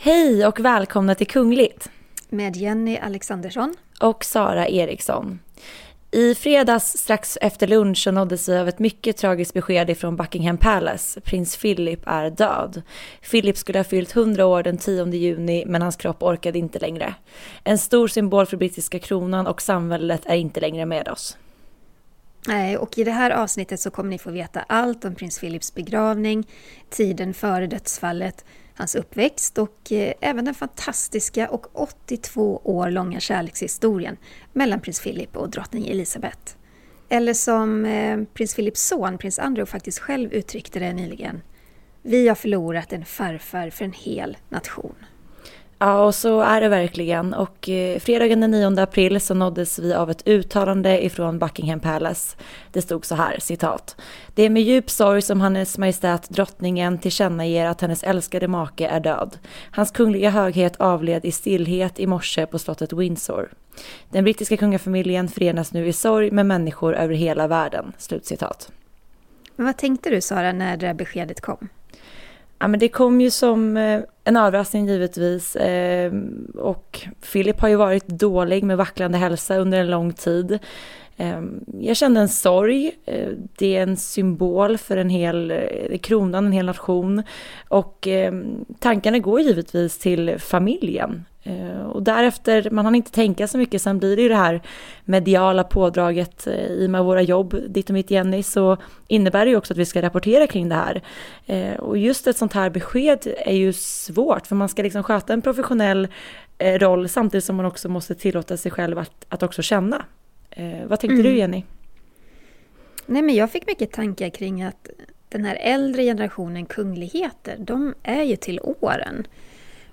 Hej och välkomna till Kungligt. Med Jenny Alexandersson. Och Sara Eriksson. I fredags strax efter lunch så nåddes vi av ett mycket tragiskt besked ifrån Buckingham Palace. Prins Philip är död. Philip skulle ha fyllt 100 år den 10 juni men hans kropp orkade inte längre. En stor symbol för brittiska kronan och samhället är inte längre med oss. Nej, och i det här avsnittet så kommer ni få veta allt om prins Philips begravning, tiden före dödsfallet, hans uppväxt och eh, även den fantastiska och 82 år långa kärlekshistorien mellan prins Philip och drottning Elizabeth. Eller som eh, prins Philips son, prins Andrew, faktiskt själv uttryckte det nyligen. Vi har förlorat en farfar för en hel nation. Ja, och så är det verkligen. Och eh, fredagen den 9 april så nåddes vi av ett uttalande ifrån Buckingham Palace. Det stod så här, citat. Det är med djup sorg som Hennes Majestät drottningen tillkännager att hennes älskade make är död. Hans kungliga höghet avled i stillhet i morse på slottet Windsor. Den brittiska kungafamiljen förenas nu i sorg med människor över hela världen. Slutcitat. Men vad tänkte du Sara när det beskedet kom? Ja, men det kom ju som eh, en överraskning givetvis. Eh, och Philip har ju varit dålig med vacklande hälsa under en lång tid. Ehm, jag kände en sorg. Eh, det är en symbol för en hel eh, kronan, en hel nation. Och ehm, tankarna går givetvis till familjen. Eh, och därefter, man hann inte tänka så mycket, sen blir det ju det här mediala pådraget i och med våra jobb, ditt och mitt Jenny, så innebär det ju också att vi ska rapportera kring det här. Och just ett sånt här besked är ju svårt, för man ska liksom sköta en professionell roll samtidigt som man också måste tillåta sig själv att, att också känna. Vad tänkte mm. du Jenny? Nej men jag fick mycket tankar kring att den här äldre generationen kungligheter, de är ju till åren.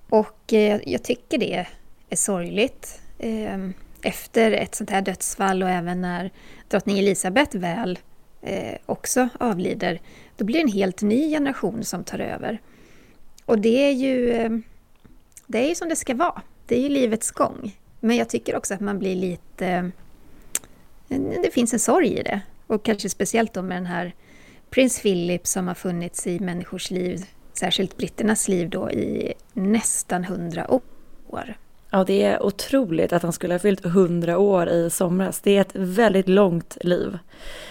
Och eh, jag tycker det är sorgligt. Eh, efter ett sånt här dödsfall och även när drottning Elisabeth väl eh, också avlider, då blir det en helt ny generation som tar över. Och det är ju det är ju som det ska vara. Det är ju livets gång. Men jag tycker också att man blir lite... Det finns en sorg i det. Och kanske speciellt då med den här prins Philip som har funnits i människors liv särskilt britternas liv då i nästan hundra år. Ja, det är otroligt att han skulle ha fyllt hundra år i somras. Det är ett väldigt långt liv.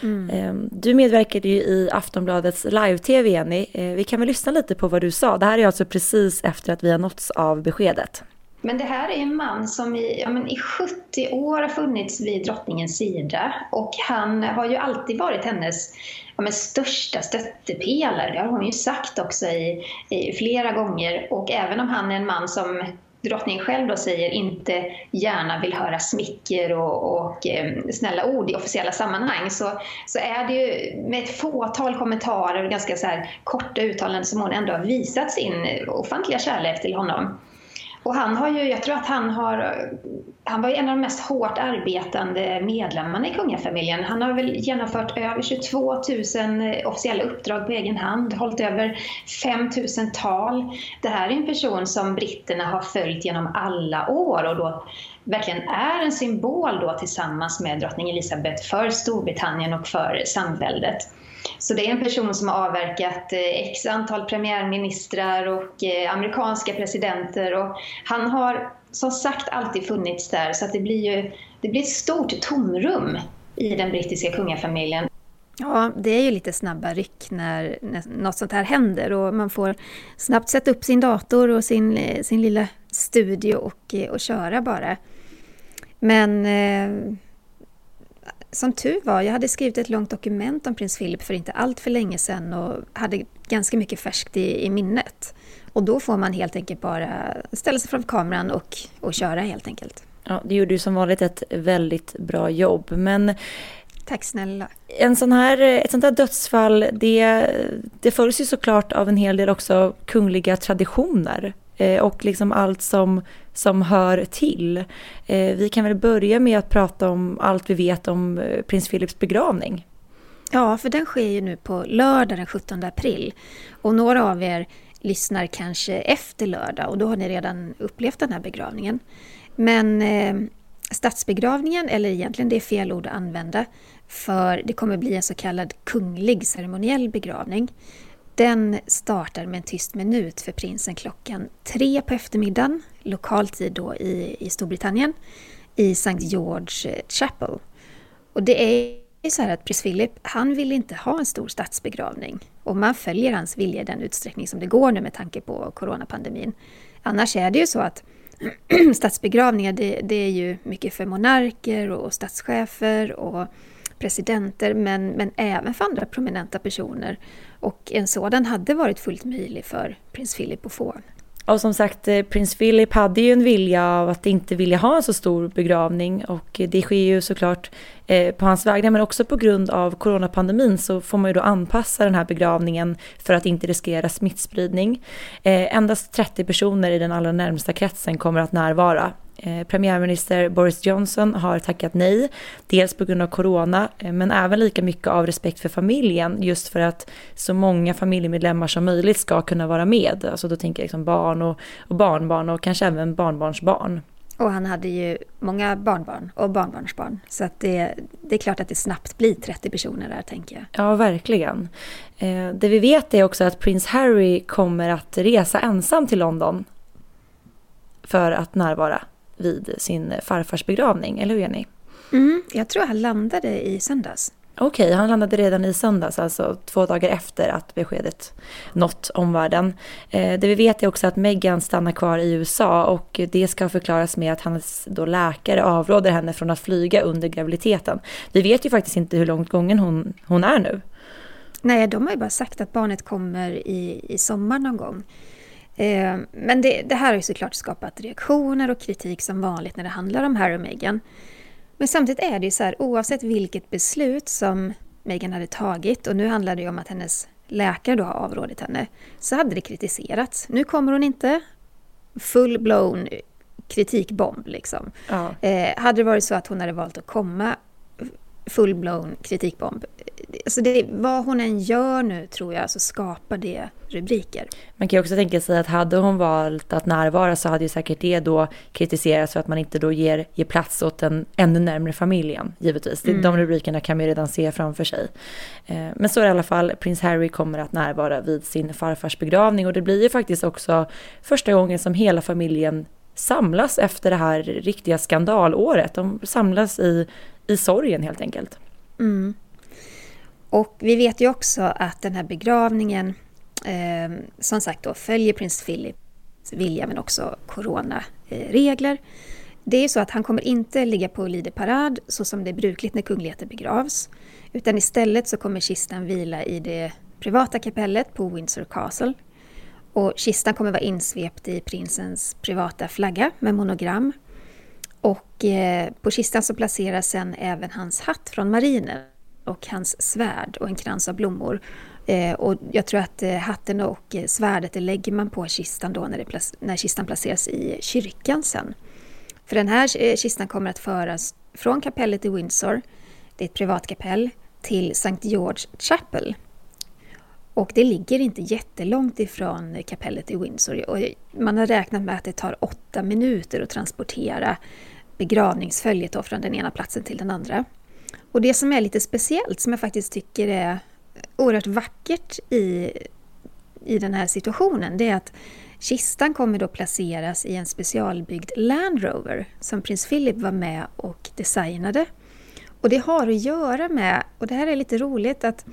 Mm. Ehm, du medverkade ju i Aftonbladets live-tv, Jenny. Ehm, vi kan väl lyssna lite på vad du sa. Det här är alltså precis efter att vi har nåtts av beskedet. Men det här är en man som i, ja, men i 70 år har funnits vid drottningens sida och han har ju alltid varit hennes ja, men största stöttepelare. Det har hon ju sagt också i, i, flera gånger. Och även om han är en man som drottningen själv då säger inte gärna vill höra smicker och, och eh, snälla ord i officiella sammanhang så, så är det ju med ett fåtal kommentarer och ganska så här korta uttalanden som hon ändå har visat sin ofantliga kärlek till honom. Och han har ju, jag tror att han har, han var en av de mest hårt arbetande medlemmarna i kungafamiljen. Han har väl genomfört över 22 000 officiella uppdrag på egen hand, hållit över 5 000 tal. Det här är en person som britterna har följt genom alla år och då verkligen är en symbol då tillsammans med drottning Elizabeth för Storbritannien och för samväldet. Så det är en person som har avverkat eh, x antal premiärministrar och eh, amerikanska presidenter och han har som sagt alltid funnits där så att det blir ju det blir ett stort tomrum i den brittiska kungafamiljen. Ja, det är ju lite snabba ryck när, när något sånt här händer och man får snabbt sätta upp sin dator och sin, eh, sin lilla studio och, och köra bara. Men eh, som tur var, jag hade skrivit ett långt dokument om prins Philip för inte allt för länge sedan och hade ganska mycket färskt i, i minnet. Och då får man helt enkelt bara ställa sig framför kameran och, och köra helt enkelt. Ja, det gjorde ju som vanligt ett väldigt bra jobb. Men Tack snälla. En sån här, ett sånt här dödsfall, det, det följs ju såklart av en hel del också kungliga traditioner. Eh, och liksom allt som, som hör till. Eh, vi kan väl börja med att prata om allt vi vet om eh, prins Philips begravning. Ja, för den sker ju nu på lördag den 17 april. Och några av er lyssnar kanske efter lördag och då har ni redan upplevt den här begravningen. Men eh, statsbegravningen, eller egentligen det är fel ord att använda, för det kommer bli en så kallad kunglig ceremoniell begravning. Den startar med en tyst minut för prinsen klockan tre på eftermiddagen, lokal tid då i, i Storbritannien, i St. George eh, Chapel. Och det är så här att prins Philip, han vill inte ha en stor statsbegravning. Och man följer hans vilja i den utsträckning som det går nu med tanke på coronapandemin. Annars är det ju så att statsbegravningar, det, det, är ju mycket för monarker och statschefer och presidenter, men, men även för andra prominenta personer. Och en sådan hade varit fullt möjlig för prins Philip att få. Och som sagt, eh, prins Philip hade ju en vilja av att inte vilja ha en så stor begravning och eh, det sker ju såklart eh, på hans vägnar men också på grund av coronapandemin så får man ju då anpassa den här begravningen för att inte riskera smittspridning. Endast 30 personer i den allra närmsta kretsen kommer att närvara Eh, premiärminister Boris Johnson har tackat nej, dels på grund av corona, eh, men även lika mycket av respekt för familjen, just för att så många familjemedlemmar som möjligt ska kunna vara med. Alltså då tänker jag liksom barn och, och barnbarn och kanske även barnbarnsbarn. Och han hade ju många barnbarn och barnbarnsbarn. Så att det, det är klart att det snabbt blir 30 personer där, tänker jag. Ja, verkligen. Eh, det vi vet är också att prins Harry kommer att resa ensam till London för att närvara vid sin farfars begravning, eller hur Jenny? Mm, jag tror han landade i söndags. Okej, okay, han landade redan i söndags, alltså två dagar efter att beskedet nått omvärlden. Eh, det vi vet är också att Meghan stannar kvar i USA och det ska förklaras med att hans då läkare avråder henne från att flyga under graviditeten. Vi vet ju faktiskt inte hur långt gången hon, hon är nu. Nej, de har ju bara sagt att barnet kommer i, i sommar någon gång. Eh, men det, det, här har ju såklart skapat reaktioner och kritik som vanligt när det handlar om Harry och Meghan. Men samtidigt är det ju så här, oavsett vilket beslut som Meghan hade tagit, och nu handlar det ju om att hennes läkare då har avrådit henne, så hade det kritiserats. Nu kommer hon inte, full-blown kritikbomb liksom. Ja. Eh, hade det varit så att hon hade valt att komma full-blown kritikbomb. Alltså det, vad hon än gör nu tror jag så skapar det rubriker. Man kan ju också tänka sig att hade hon valt att närvara så hade ju säkert det då kritiserats för att man inte då ger, ger plats åt den ännu närmre familjen, givetvis. Mm. De rubrikerna kan man ju redan se framför sig. Eh, men så är det i alla fall, prins Harry kommer att närvara vid sin farfars begravning och det blir ju faktiskt också första gången som hela familjen samlas efter det här riktiga skandalåret. De samlas i i sorgen helt enkelt. Mm. Och vi vet ju också att den här begravningen eh, som sagt då följer prins Philips vilja men också coronaregler. Det är så att han kommer inte ligga på Lide parad så som det är brukligt när kungligheter begravs. Utan istället så kommer kistan vila i det privata kapellet på Windsor Castle. Och kistan kommer vara insvept i prinsens privata flagga med monogram och eh, på kistan så placeras sen även hans hatt från marinen och hans svärd och en krans av blommor. Eh, och jag tror att eh, hatten och eh, svärdet det lägger man på kistan då när, det, när kistan placeras i kyrkan sen. För den här eh, kistan kommer att föras från kapellet i Windsor, det är ett privatkapell, till St. George Chapel. Och det ligger inte jättelångt ifrån kapellet i Windsor. Och man har räknat med att det tar åtta minuter att transportera begravningsföljet då från den ena platsen till den andra. Och det som är lite speciellt, som jag faktiskt tycker är oerhört vackert i, i den här situationen, det är att kistan kommer då placeras i en specialbyggd Land Rover som prins Philip var med och designade. Och det har att göra med, och det här är lite roligt, att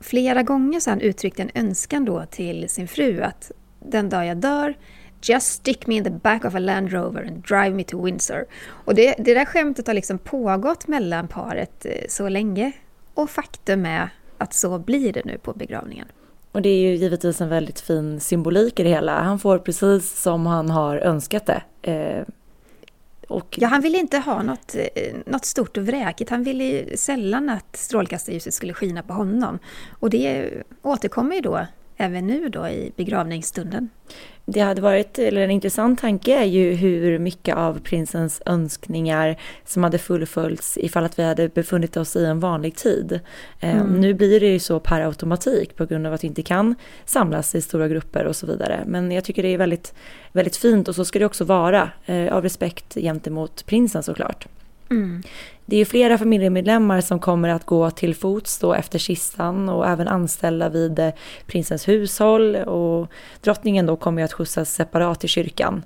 flera gånger så har han uttryckt en önskan då till sin fru att den dag jag dör Just stick me in the back of a Land Rover and drive me to Windsor. Och det, det där skämtet har liksom pågått mellan paret eh, så länge. Och faktum är att så blir det nu på begravningen. Och det är ju givetvis en väldigt fin symbolik i det hela. Han får precis som han har önskat det. Eh, och... Ja, han ville inte ha något, eh, något stort och vräkigt. Han ville sällan att strålkastarljuset skulle skina på honom. Och det återkommer ju då även nu då i begravningsstunden. Det hade varit, eller en intressant tanke är ju hur mycket av prinsens önskningar som hade fullföljts ifall att vi hade befunnit oss i en vanlig tid. Eh, mm. Nu blir det ju så per automatik på grund av att vi inte kan samlas i stora grupper och så vidare. Men jag tycker det är väldigt, väldigt fint och så ska det också vara eh, av respekt gentemot prinsen såklart. Mm. Det är flera familjemedlemmar som kommer att gå till fots då efter kistan och även anställda vid eh, prinsens hushåll och drottningen då kommer att skjutsas separat i kyrkan.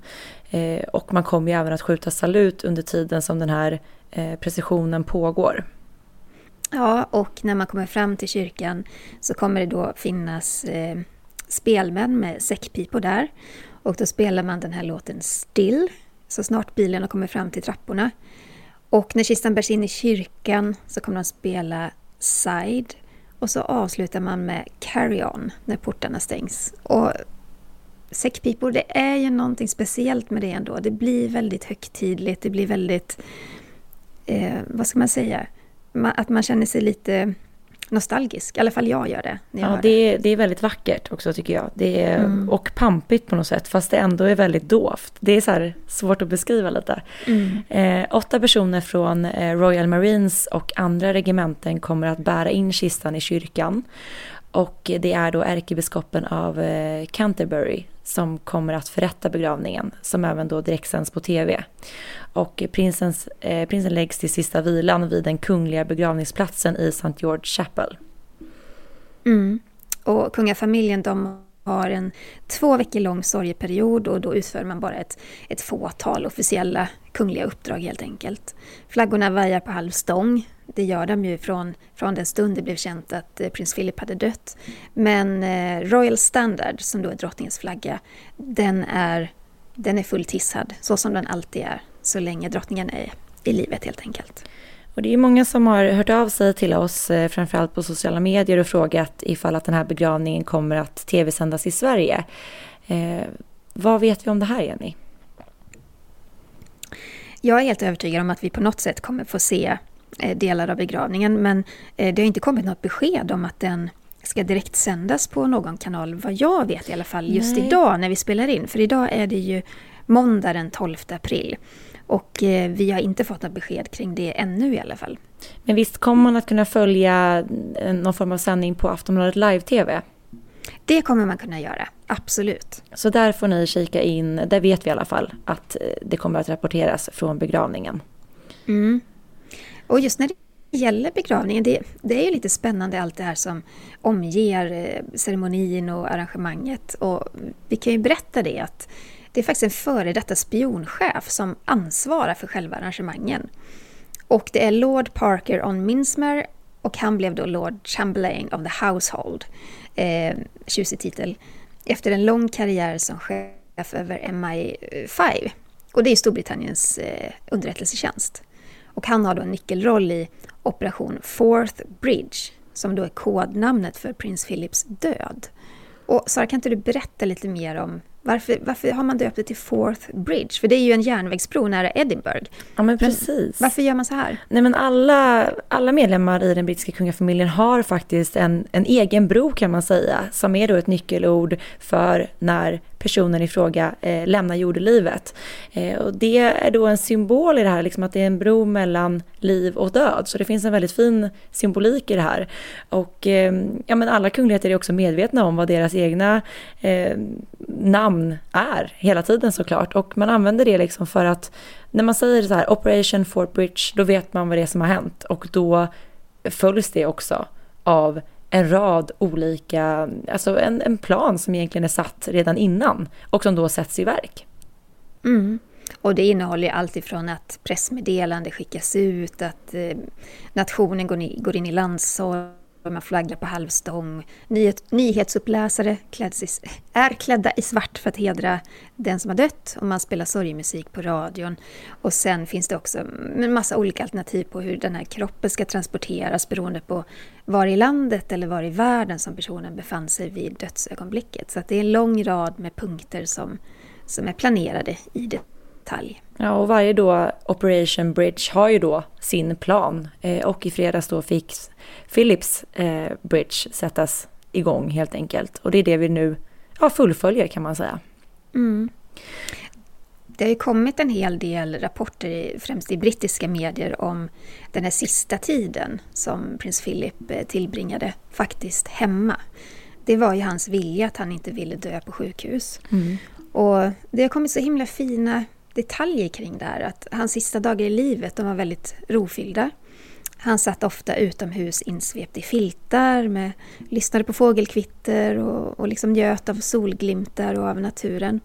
Eh, och man kommer även att skjuta salut under tiden som den här eh, precisionen pågår. Ja, och när man kommer fram till kyrkan så kommer det då finnas eh, spelmän med säckpipor där. Och då spelar man den här låten Still så snart bilen har kommit fram till trapporna. Och när kistan bärs in i kyrkan så kommer de spela Side och så avslutar man med Carry On när portarna stängs. Och säckpipor, det är ju någonting speciellt med det ändå. Det blir väldigt högtidligt, det blir väldigt, eh, vad ska man säga, att man känner sig lite nostalgisk. I alla fall jag gör det. ja, det är, det är väldigt vackert också tycker jag. Det är, mm. Och pampigt på något sätt, fast det ändå är väldigt dovt. Det är så svårt att beskriva lite. Mm. Eh, åtta personer från eh, Royal Marines och andra regementen kommer att bära in kistan i kyrkan. Och det är då ärkebiskopen av eh, Canterbury som kommer att förrätta begravningen, som även då direktsänds på tv. Och prinsens, eh, prinsen läggs till sista vilan vid den kungliga begravningsplatsen i St. George Chapel. Mm. Och kungafamiljen de har en två veckor lång sorgeperiod och då utför man bara ett, ett fåtal officiella kungliga uppdrag helt enkelt. Flaggorna vajar på halv stång. Det gör de ju från, från den stund det blev känt att eh, prins Philip hade dött. Men eh, Royal Standard, som då är drottningens flagga, den är, den är fulltissad, så som den alltid är, så länge drottningen är i livet helt enkelt. Och det är många som har hört av sig till oss, eh, framförallt på sociala medier och frågat ifall att den här begravningen kommer att tv-sändas i Sverige. Eh, vad vet vi om det här, Jenny? Jag är helt övertygad om att vi på något sätt kommer få se eh, delar av begravningen, men eh, det har inte kommit något besked om att den ska direkt sändas på någon kanal, vad jag vet i alla fall, just Nej. idag när vi spelar in. För idag är det ju måndag den 12 april. Och eh, vi har inte fått något besked kring det ännu i alla fall. Men visst kommer man att kunna följa någon form av sändning på Aftonbladet Live-TV? Det kommer man kunna göra, absolut. Så där får ni kika in, där vet vi i alla fall att eh, det kommer att rapporteras från begravningen. Mm. Och just när det gäller begravningen, det, det, är ju lite spännande allt det här som omger eh, ceremonin och arrangemanget. Och vi kan ju berätta det att det är faktiskt en före detta spionchef som ansvarar för själva arrangemangen. Och det är Lord Parker on Minsmer och han blev då Lord Chamberlain of the Household, eh, tjusig titel, efter en lång karriär som chef över MI5. Och det är Storbritanniens eh, underrättelsetjänst. Och han har då en nyckelroll i Operation Fourth Bridge, som då är kodnamnet för prins Philips död. Och Sara, kan inte du berätta lite mer om varför, varför har man döpt det till Fourth Bridge? För det är ju en järnvägsbro nära Edinburgh. Ja, men precis. varför gör man så här? Nej, men alla, alla medlemmar i den brittiska kungafamiljen har faktiskt en, en egen bro kan man säga, som är då ett nyckelord för när personen i fråga eh, lämnar jordelivet. Eh, och det är då en symbol i det här, liksom att det är en bro mellan liv och död. Så det finns en väldigt fin symbolik i det här. Och eh, ja, men alla kungligheter är också medvetna om vad deras egna eh, namn är hela tiden såklart. Och man använder det liksom för att när man säger så här Operation Fort Bridge, då vet man vad det är som har hänt. Och då följs det också av en rad olika, alltså en, en plan som egentligen är satt redan innan och som då sätts i verk. Mm. Och det innehåller allt ifrån att pressmeddelande skickas ut, att eh, nationen går, ni, går in i landssorg, man flaggrar på halvstång. Nyhet, nyhetsuppläsare kläds är klädda i svart för att hedra den som har dött och man spelar sorgmusik på radion. Och sen finns det också en massa olika alternativ på hur den här kroppen ska transporteras beroende på var i landet eller var i världen som personen befann sig vid dödsögonblicket. Så det är en lång rad med punkter som, som är planerade i det detalj. Ja, och varje då Operation Bridge har ju då sin plan eh, och i fredags då fick Philips eh, Bridge sättas igång helt enkelt. Och det är det vi nu ja, fullföljer kan man säga. Mm. Det har ju kommit en hel del rapporter, främst i brittiska medier, om den här sista tiden som prins Philip eh, tillbringade faktiskt hemma. Det var ju hans vilja att han inte ville dö på sjukhus. Mm. Och det har kommit så himla fina detaljer kring det här. Att hans sista dagar i livet de var väldigt rofyllda. Han satt ofta utomhus insvept i filtar, med, lyssnade på fågelkvitter och, och liksom njöt av solglimtar och av naturen.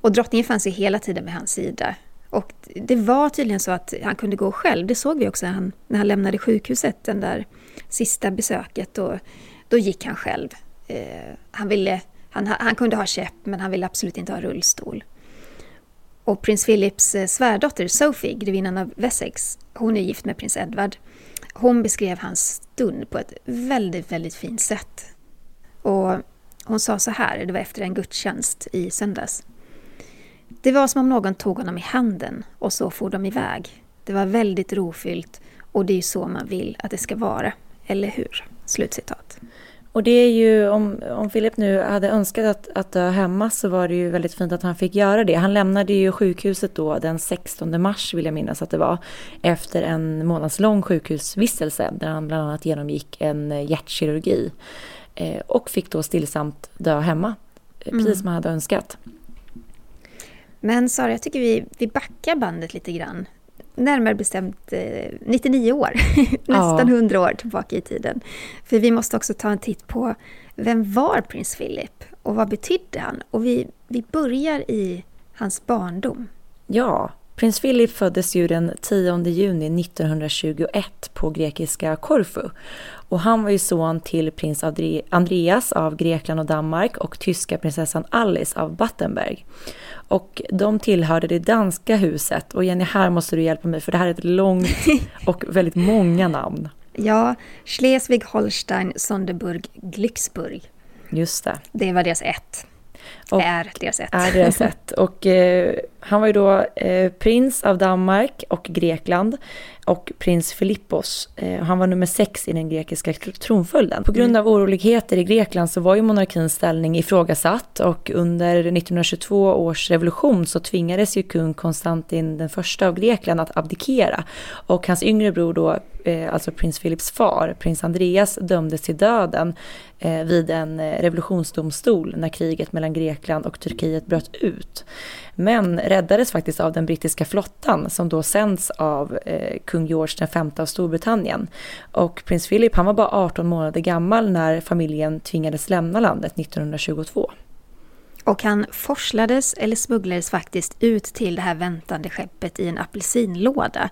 Och drottningen fanns ju hela tiden vid hans sida. Och det var tydligen så att han kunde gå själv. Det såg vi också när han, när han lämnade sjukhuset, den där sista besöket. Och, då gick han själv. Eh, han, ville, han, han kunde ha käpp, men han ville absolut inte ha rullstol. Och prins Philips eh, svärdotter Sophie, grevinnan av Wessex, hon är gift med prins Edward. Hon beskrev hans stund på ett väldigt, väldigt fint sätt. Och hon sa så här, det var efter en gudstjänst i söndags. Det var som om någon tog honom i handen och så for de iväg. Det var väldigt rofyllt och det är ju så man vill att det ska vara, eller hur? Slutcitat. Och det är ju, om, om Philip nu hade önskat att, att dö hemma så var det ju väldigt fint att han fick göra det. Han lämnade ju sjukhuset då den 16 mars vill jag minnas att det var. Efter en månadslång sjukhusvistelse där han bland annat genomgick en hjärtkirurgi. Eh, och fick då stillsamt dö hemma, eh, precis mm. som han hade önskat. Men Sara, jag tycker vi, vi backar bandet lite grann närmare bestämt 99 eh, år, nästan ja. 100 år tillbaka i tiden. För vi måste också ta en titt på vem var prins Philip och vad betydde han? Och vi, vi börjar i hans barndom. Ja, prins Philip föddes ju den 10 juni 1921 på grekiska Korfu. Och han var ju son till prins Andreas av Grekland och Danmark och tyska prinsessan Alice av Battenberg. Och de tillhörde det danska huset. Och Jenny, här måste du hjälpa mig för det här är ett långt och väldigt många namn. Ja, Schleswig, Holstein, Sonderburg, Glücksburg. Just det. Det var deras ett. Och är deras ett. Är deras ett. Och eh, han var ju då eh, prins av Danmark och Grekland och prins Filippos. Eh, han var nummer sex i den grekiska tronföljden. På grund mm. av oroligheter i Grekland så var ju monarkins ställning ifrågasatt och under 1922 års revolution så tvingades ju kung Konstantin den första av Grekland att abdikera. Och hans yngre bror då, eh, alltså prins Philips far, prins Andreas, dömdes till döden eh, vid en revolutionsdomstol när kriget mellan Grekland och Turkiet bröt ut. Men räddades faktiskt av den brittiska flottan som då sänds av eh, kung George V av Storbritannien. Och prins Philip han var bara 18 månader gammal när familjen tvingades lämna landet 1922. Och han forslades eller smugglades faktiskt ut till det här väntande skeppet i en apelsinlåda.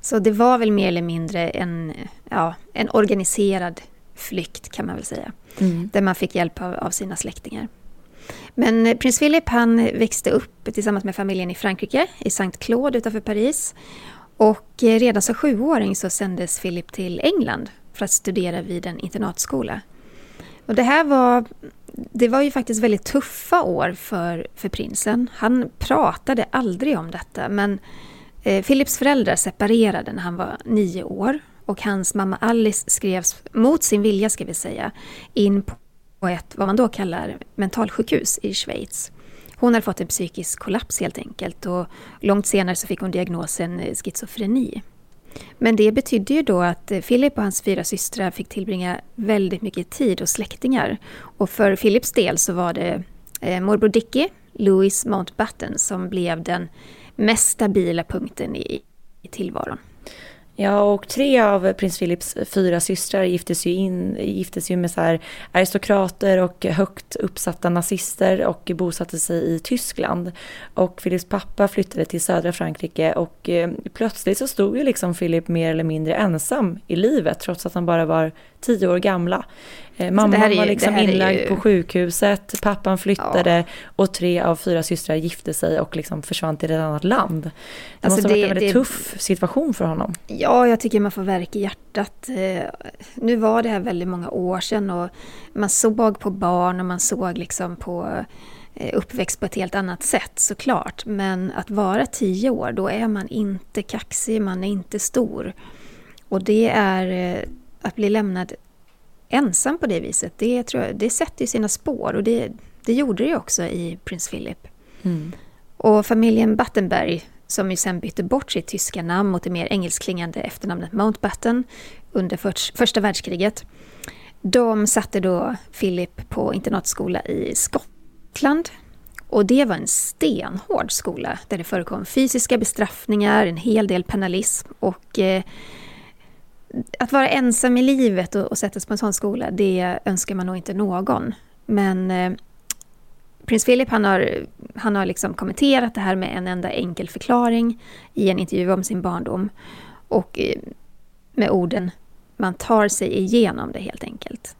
Så det var väl mer eller mindre en, ja, en organiserad flykt kan man väl säga. Mm. Där man fick hjälp av, av sina släktingar. Men eh, prins Philip han växte upp tillsammans med familjen i Frankrike, i Saint Claude utanför Paris. Och eh, redan som sjuåring så sändes Philip till England för att studera vid en internatskola. Och det här var, det var ju faktiskt väldigt tuffa år för, för prinsen. Han pratade aldrig om detta men eh, Philips föräldrar separerade när han var nio år och hans mamma Alice skrevs, mot sin vilja ska vi säga, in på på ett, vad man då kallar mentalsjukhus i Schweiz. Hon hade fått en psykisk kollaps helt enkelt och långt senare så fick hon diagnosen eh, schizofreni. Men det betydde ju då att eh, Philip och hans fyra systrar fick tillbringa väldigt mycket tid hos släktingar. Och för Philips del så var det eh, morbror Dickie, Louis Mountbatten, som blev den mest stabila punkten i, i tillvaron. Ja, och tre av prins Philips fyra systrar giftes ju, in, giftes ju med så här aristokrater och högt uppsatta nazister och bosatte sig i Tyskland. Och Philips pappa flyttade till södra Frankrike och eh, plötsligt så stod ju liksom Philip mer eller mindre ensam i livet trots att han bara var tio år gamla. Eh, mamman ju, var liksom inlagd ju... på sjukhuset, pappan flyttade ja. och tre av fyra systrar gifte sig och liksom försvann till ett annat land. Det alltså måste ha varit en väldigt det... tuff situation för honom. Ja, jag tycker man får verk i hjärtat. Eh, nu var det här väldigt många år sedan och man såg på barn och man såg liksom på eh, uppväxt på ett helt annat sätt såklart. Men att vara tio år, då är man inte kaxig, man är inte stor. Och det är att bli lämnad ensam på det viset, det, tror jag, det sätter ju sina spår och det, det gjorde det ju också i Prins Philip. Mm. Och familjen Battenberg, som ju sen bytte bort sitt tyska namn mot det mer engelskklingande efternamnet Mountbatten under för, första världskriget, de satte då Philip på internatskola i Skottland. Och det var en stenhård skola där det förekom fysiska bestraffningar, en hel del penalism och eh, att vara ensam i livet och, och sättas på en sån skola, det önskar man nog inte någon. Men eh, prins Philip han har, han har liksom kommenterat det här med en enda enkel förklaring i en intervju om sin barndom. Och eh, med orden man tar sig igenom det helt enkelt.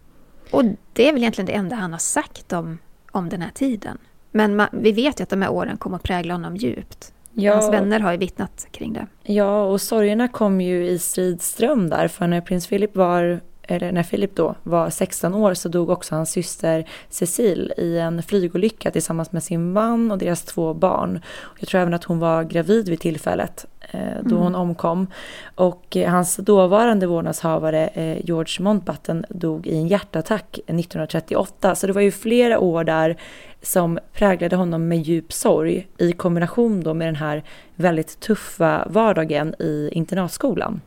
Och det är väl egentligen det enda han har sagt om, om den här tiden. Men man, vi vet ju att de här åren kommer att prägla honom djupt. Ja. Hans vänner har ju vittnat kring det. Ja, och sorgerna kom ju i stridström där, för när prins Philip var eller när Philip då var 16 år så dog också hans syster Cecile i en flygolycka tillsammans med sin man och deras två barn. Jag tror även att hon var gravid vid tillfället eh, då mm. hon omkom. Och eh, hans dåvarande vårdnadshavare eh, George Mountbatten dog i en hjärtattack 1938. Så det var ju flera år där som präglade honom med djup sorg i kombination då med den här väldigt tuffa vardagen i internatskolan.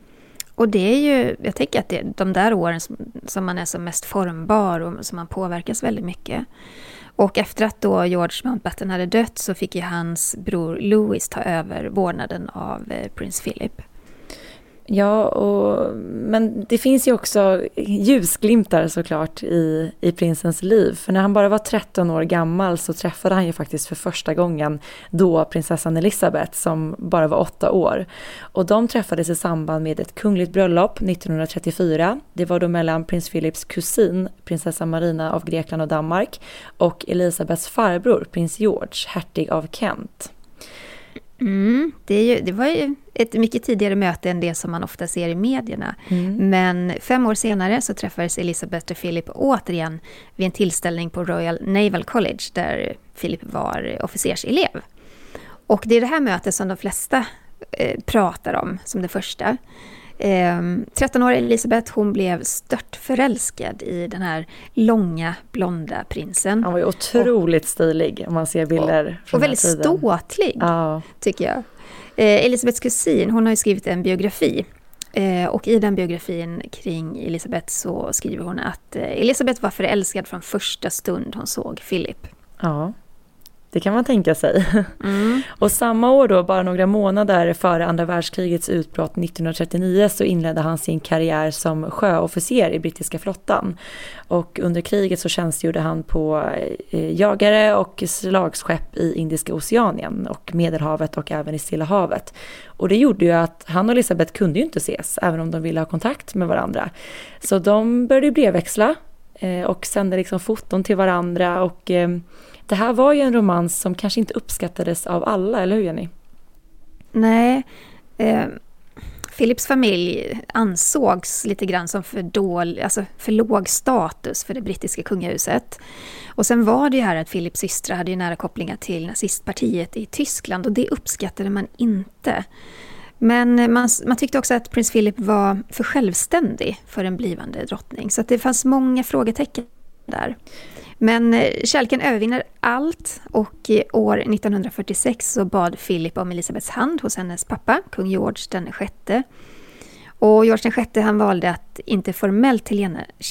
Och det är ju, jag tänker att det är de där åren som, som man är som mest formbar och som man påverkas väldigt mycket. Och efter att då George Mountbatten hade dött så fick ju hans bror Louis ta över vårdnaden av eh, prins Philip. Ja, och, men det finns ju också ljusglimtar såklart i, i prinsens liv. För när han bara var 13 år gammal så träffade han ju faktiskt för första gången då prinsessan Elisabeth som bara var 8 år. Och de träffades i samband med ett kungligt bröllop 1934. Det var då mellan prins Philips kusin, prinsessan Marina av Grekland och Danmark och Elisabeths farbror, prins George, hertig av Kent. Mm, det, ju, det, var ju ett mycket tidigare möte än det som man ofta ser i medierna. Mm. Men fem år senare så träffades Elisabeth och Philip återigen vid en tillställning på Royal Naval College där Philip var officerselev. Och det är det här mötet som de flesta eh, pratar om som det första. Eh, 13-åriga Elisabeth hon blev stört förälskad i den här långa blonda prinsen. Han var ju otroligt och, stilig om man ser bilder och, från Och väldigt tiden. ståtlig, ja. tycker jag. Eh, Elisabeths kusin hon har ju skrivit en biografi eh, och i den biografin kring Elisabeth så skriver hon att eh, Elisabeth var förälskad från första stund hon såg Philip. Ja. Det kan man tänka sig. Mm. Och samma år då, bara några månader före andra världskrigets utbrott 1939 så inledde han sin karriär som sjöofficer i brittiska flottan. Och under kriget så tjänstgjorde han på eh, jagare och slagskepp i Indiska oceanien och Medelhavet och även i Stilla havet. Och det gjorde ju att han och Elisabeth kunde ju inte ses, även om de ville ha kontakt med varandra. Så de började brevväxla eh, och sände liksom foton till varandra och eh, det här var ju en romans som kanske inte uppskattades av alla, eller hur Jenny? Nej. Eh, Philips familj ansågs lite grann som för, dålig, alltså för låg status för det brittiska kungahuset. Och sen var det ju här att Philips systrar hade ju nära kopplingar till nazistpartiet i Tyskland och det uppskattade man inte. Men man, man tyckte också att prins Philip var för självständig för en blivande drottning. Så att det fanns många frågetecken där. Men eh, kärleken övervinner allt och år 1946 så bad Philip om Elisabeths hand hos hennes pappa, kung George den sjätte. Och George den sjätte han valde att inte formellt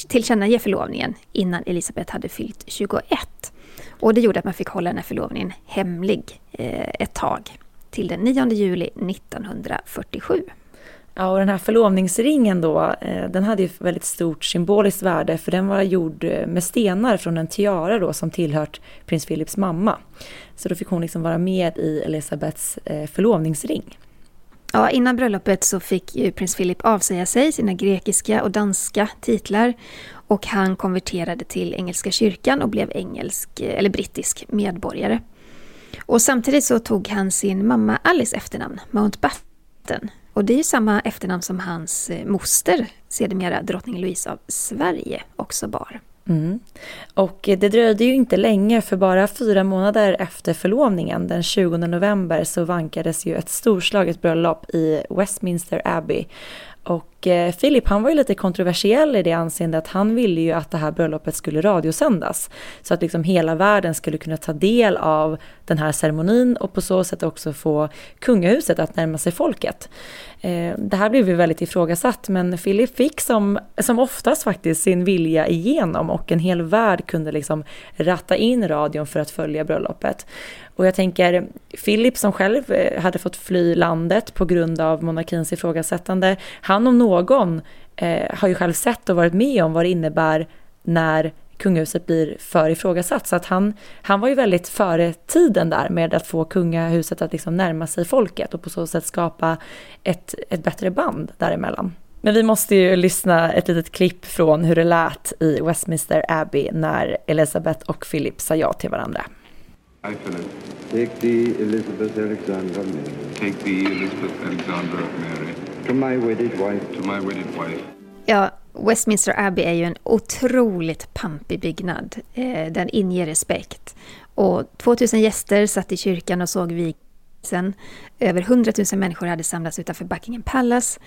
tillkännage förlovningen innan Elisabeth hade fyllt 21. Och det gjorde att man fick hålla den här förlovningen hemlig eh, ett tag, till den 9 juli 1947. Ja, och den här förlovningsringen då, eh, den hade ju väldigt stort symboliskt värde för den var gjord eh, med stenar från en tiara då som tillhört prins Philips mamma. Så då fick hon liksom vara med i Elisabeths eh, förlovningsring. Ja, innan bröllopet så fick ju prins Philip avsäga sig sina grekiska och danska titlar och han konverterade till engelska kyrkan och blev engelsk eller brittisk medborgare. Och samtidigt så tog han sin mamma Alice efternamn, Mountbatten, och det är samma efternamn som hans eh, moster, sedermera drottning Louise av Sverige, också bar. Mm. Och det dröjde ju inte länge, för bara fyra månader efter förlovningen, den 20 november, så vankades ju ett storslaget bröllop i Westminster Abbey. Och eh, Philip han var ju lite kontroversiell i det anseendet att han ville ju att det här bröllopet skulle radiosändas. Så att liksom hela världen skulle kunna ta del av den här ceremonin och på så sätt också få kungahuset att närma sig folket. Eh, det här blev ju väldigt ifrågasatt men Philip fick som, som oftast faktiskt sin vilja igenom och en hel värld kunde liksom ratta in radion för att följa bröllopet. Och jag tänker, Philip som själv eh, hade fått fly landet på grund av monarkins ifrågasättande, han om någon eh, har ju själv sett och varit med om vad det innebär när kungahuset blir för ifrågasatt. Så att han, han var ju väldigt före tiden där med att få kungahuset att liksom närma sig folket och på så sätt skapa ett, ett bättre band däremellan. Men vi måste ju lyssna ett litet klipp från hur det lät i Westminster Abbey när Elizabeth och Philip sa ja till varandra. I, Philip, Take thee, Elizabeth Alexandra Mary, take thee, Elizabeth Alexandra Mary, to my wedded wife, to my wedded wife. Ja, Westminster Abbey är ju en otroligt pampig byggnad. Eh, Den inger respekt. Och 2000 gäster satt i kyrkan och såg vigseln. Över 100 000 människor hade samlats utanför Buckingham Palace.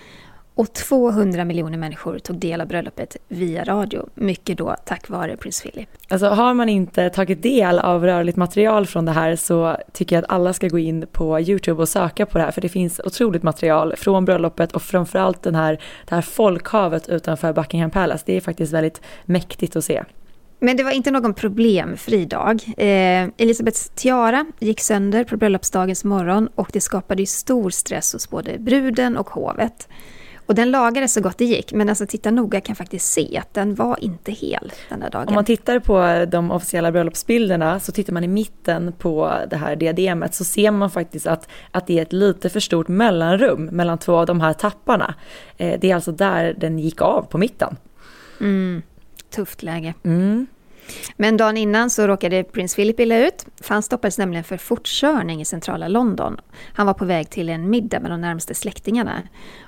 Och 200 miljoner människor tog del av bröllopet via radio. Mycket då tack vare prins Philip. Alltså har man inte tagit del av rörligt material från det här så tycker jag att alla ska gå in på Youtube och söka på det här för det finns otroligt material från bröllopet och framförallt den här, det här folkhavet utanför Buckingham Palace. Det är faktiskt väldigt mäktigt att se. Men det var inte någon problemfri dag. Eh, Elisabeths tiara gick sönder på bröllopsdagens morgon och det skapade ju stor stress hos både bruden och hovet. Och den lagades så gott det gick, men alltså titta noga kan faktiskt se att den var inte hel den där dagen. Om man tittar på de officiella bröllopsbilderna så tittar man i mitten på det här diademet så ser man faktiskt att, att det är ett lite för stort mellanrum mellan två av de här tapparna. Eh, det är alltså där den gick av på mitten. Mm, tufft läge. Mm. Men dagen innan så råkade prins Philip illa ut. För han stoppades nämligen för fortkörning i centrala London. Han var på väg till en middag med de närmaste släktingarna.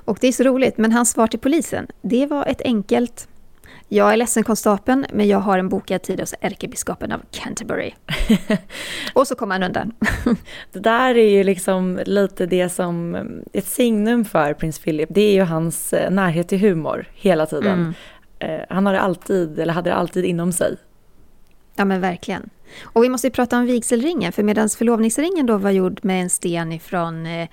Och det är så roligt, men hans svar till polisen, det var ett enkelt jag är ledsen konstapeln, men jag har en bokad tid hos ärkebiskopen av Canterbury. och så kom han undan. Det där är ju liksom lite det som ett signum för prins Philip. Det är ju hans eh, närhet till humor hela tiden. Mm. Eh, Han har det alltid, eller hade det alltid inom sig. Ja men verkligen. Och vi måste ju prata om vigselringen, för medan förlovningsringen då var gjord med en sten ifrån eh,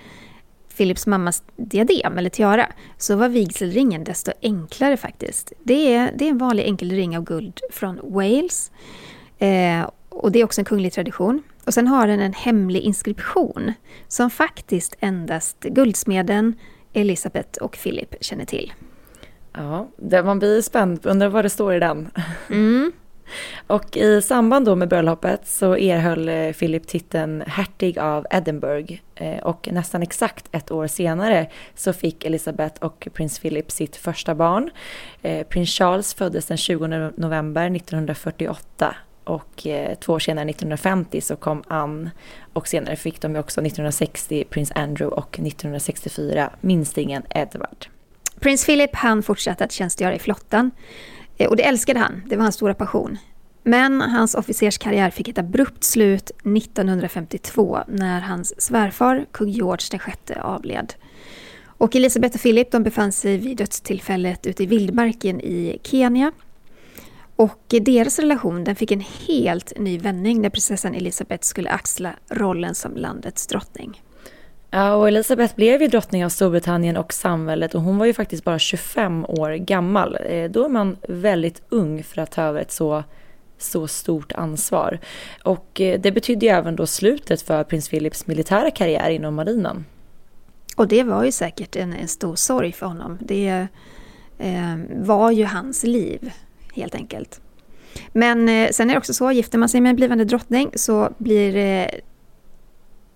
Philips mammas diadem eller tiara, så var vigselringen desto enklare faktiskt. Det är, det är en vanlig enkel ring av guld från Wales. Eh, och det är också en kunglig tradition. Och sen har den en hemlig inskription som faktiskt endast guldsmeden, Elisabeth och Philip känner till. Ja, det, man blir spänd, undrar vad det står i den. Mm. Och i samband då med bröllopet så erhöll eh, Philip titeln hertig av Edinburgh eh, och nästan exakt ett år senare så fick Elizabeth och prins Philip sitt första barn. Eh, prins Charles föddes den 20 november 1948 och två år senare 1950 så kom Anne och senare fick de ju också 1960 prins Andrew och 1964 minstingen Edward. Prins Philip han fortsatte att tjänstgöra i flottan. Eh, och det älskade han, det var hans stora passion. Men hans officerskarriär fick ett abrupt slut 1952 när hans svärfar, kung George VI, avled. Och Elisabeth och Philip de befann sig vid dödstillfället ute i vildmarken i Kenya. Och deras relation den fick en helt ny vändning när prinsessan Elisabeth skulle axla rollen som landets drottning. Ja, och Elisabeth blev ju drottning av Storbritannien och samhället och hon var ju faktiskt bara 25 år gammal. Eh, då är man väldigt ung för att ta över ett så, så stort ansvar. Och eh, det betydde ju även då slutet för prins Philips militära karriär inom marinen. Och det var ju säkert en, en stor sorg för honom. Det eh, var ju hans liv, helt enkelt. Men eh, sen är det också så, gifter man sig med en blivande drottning så blir eh,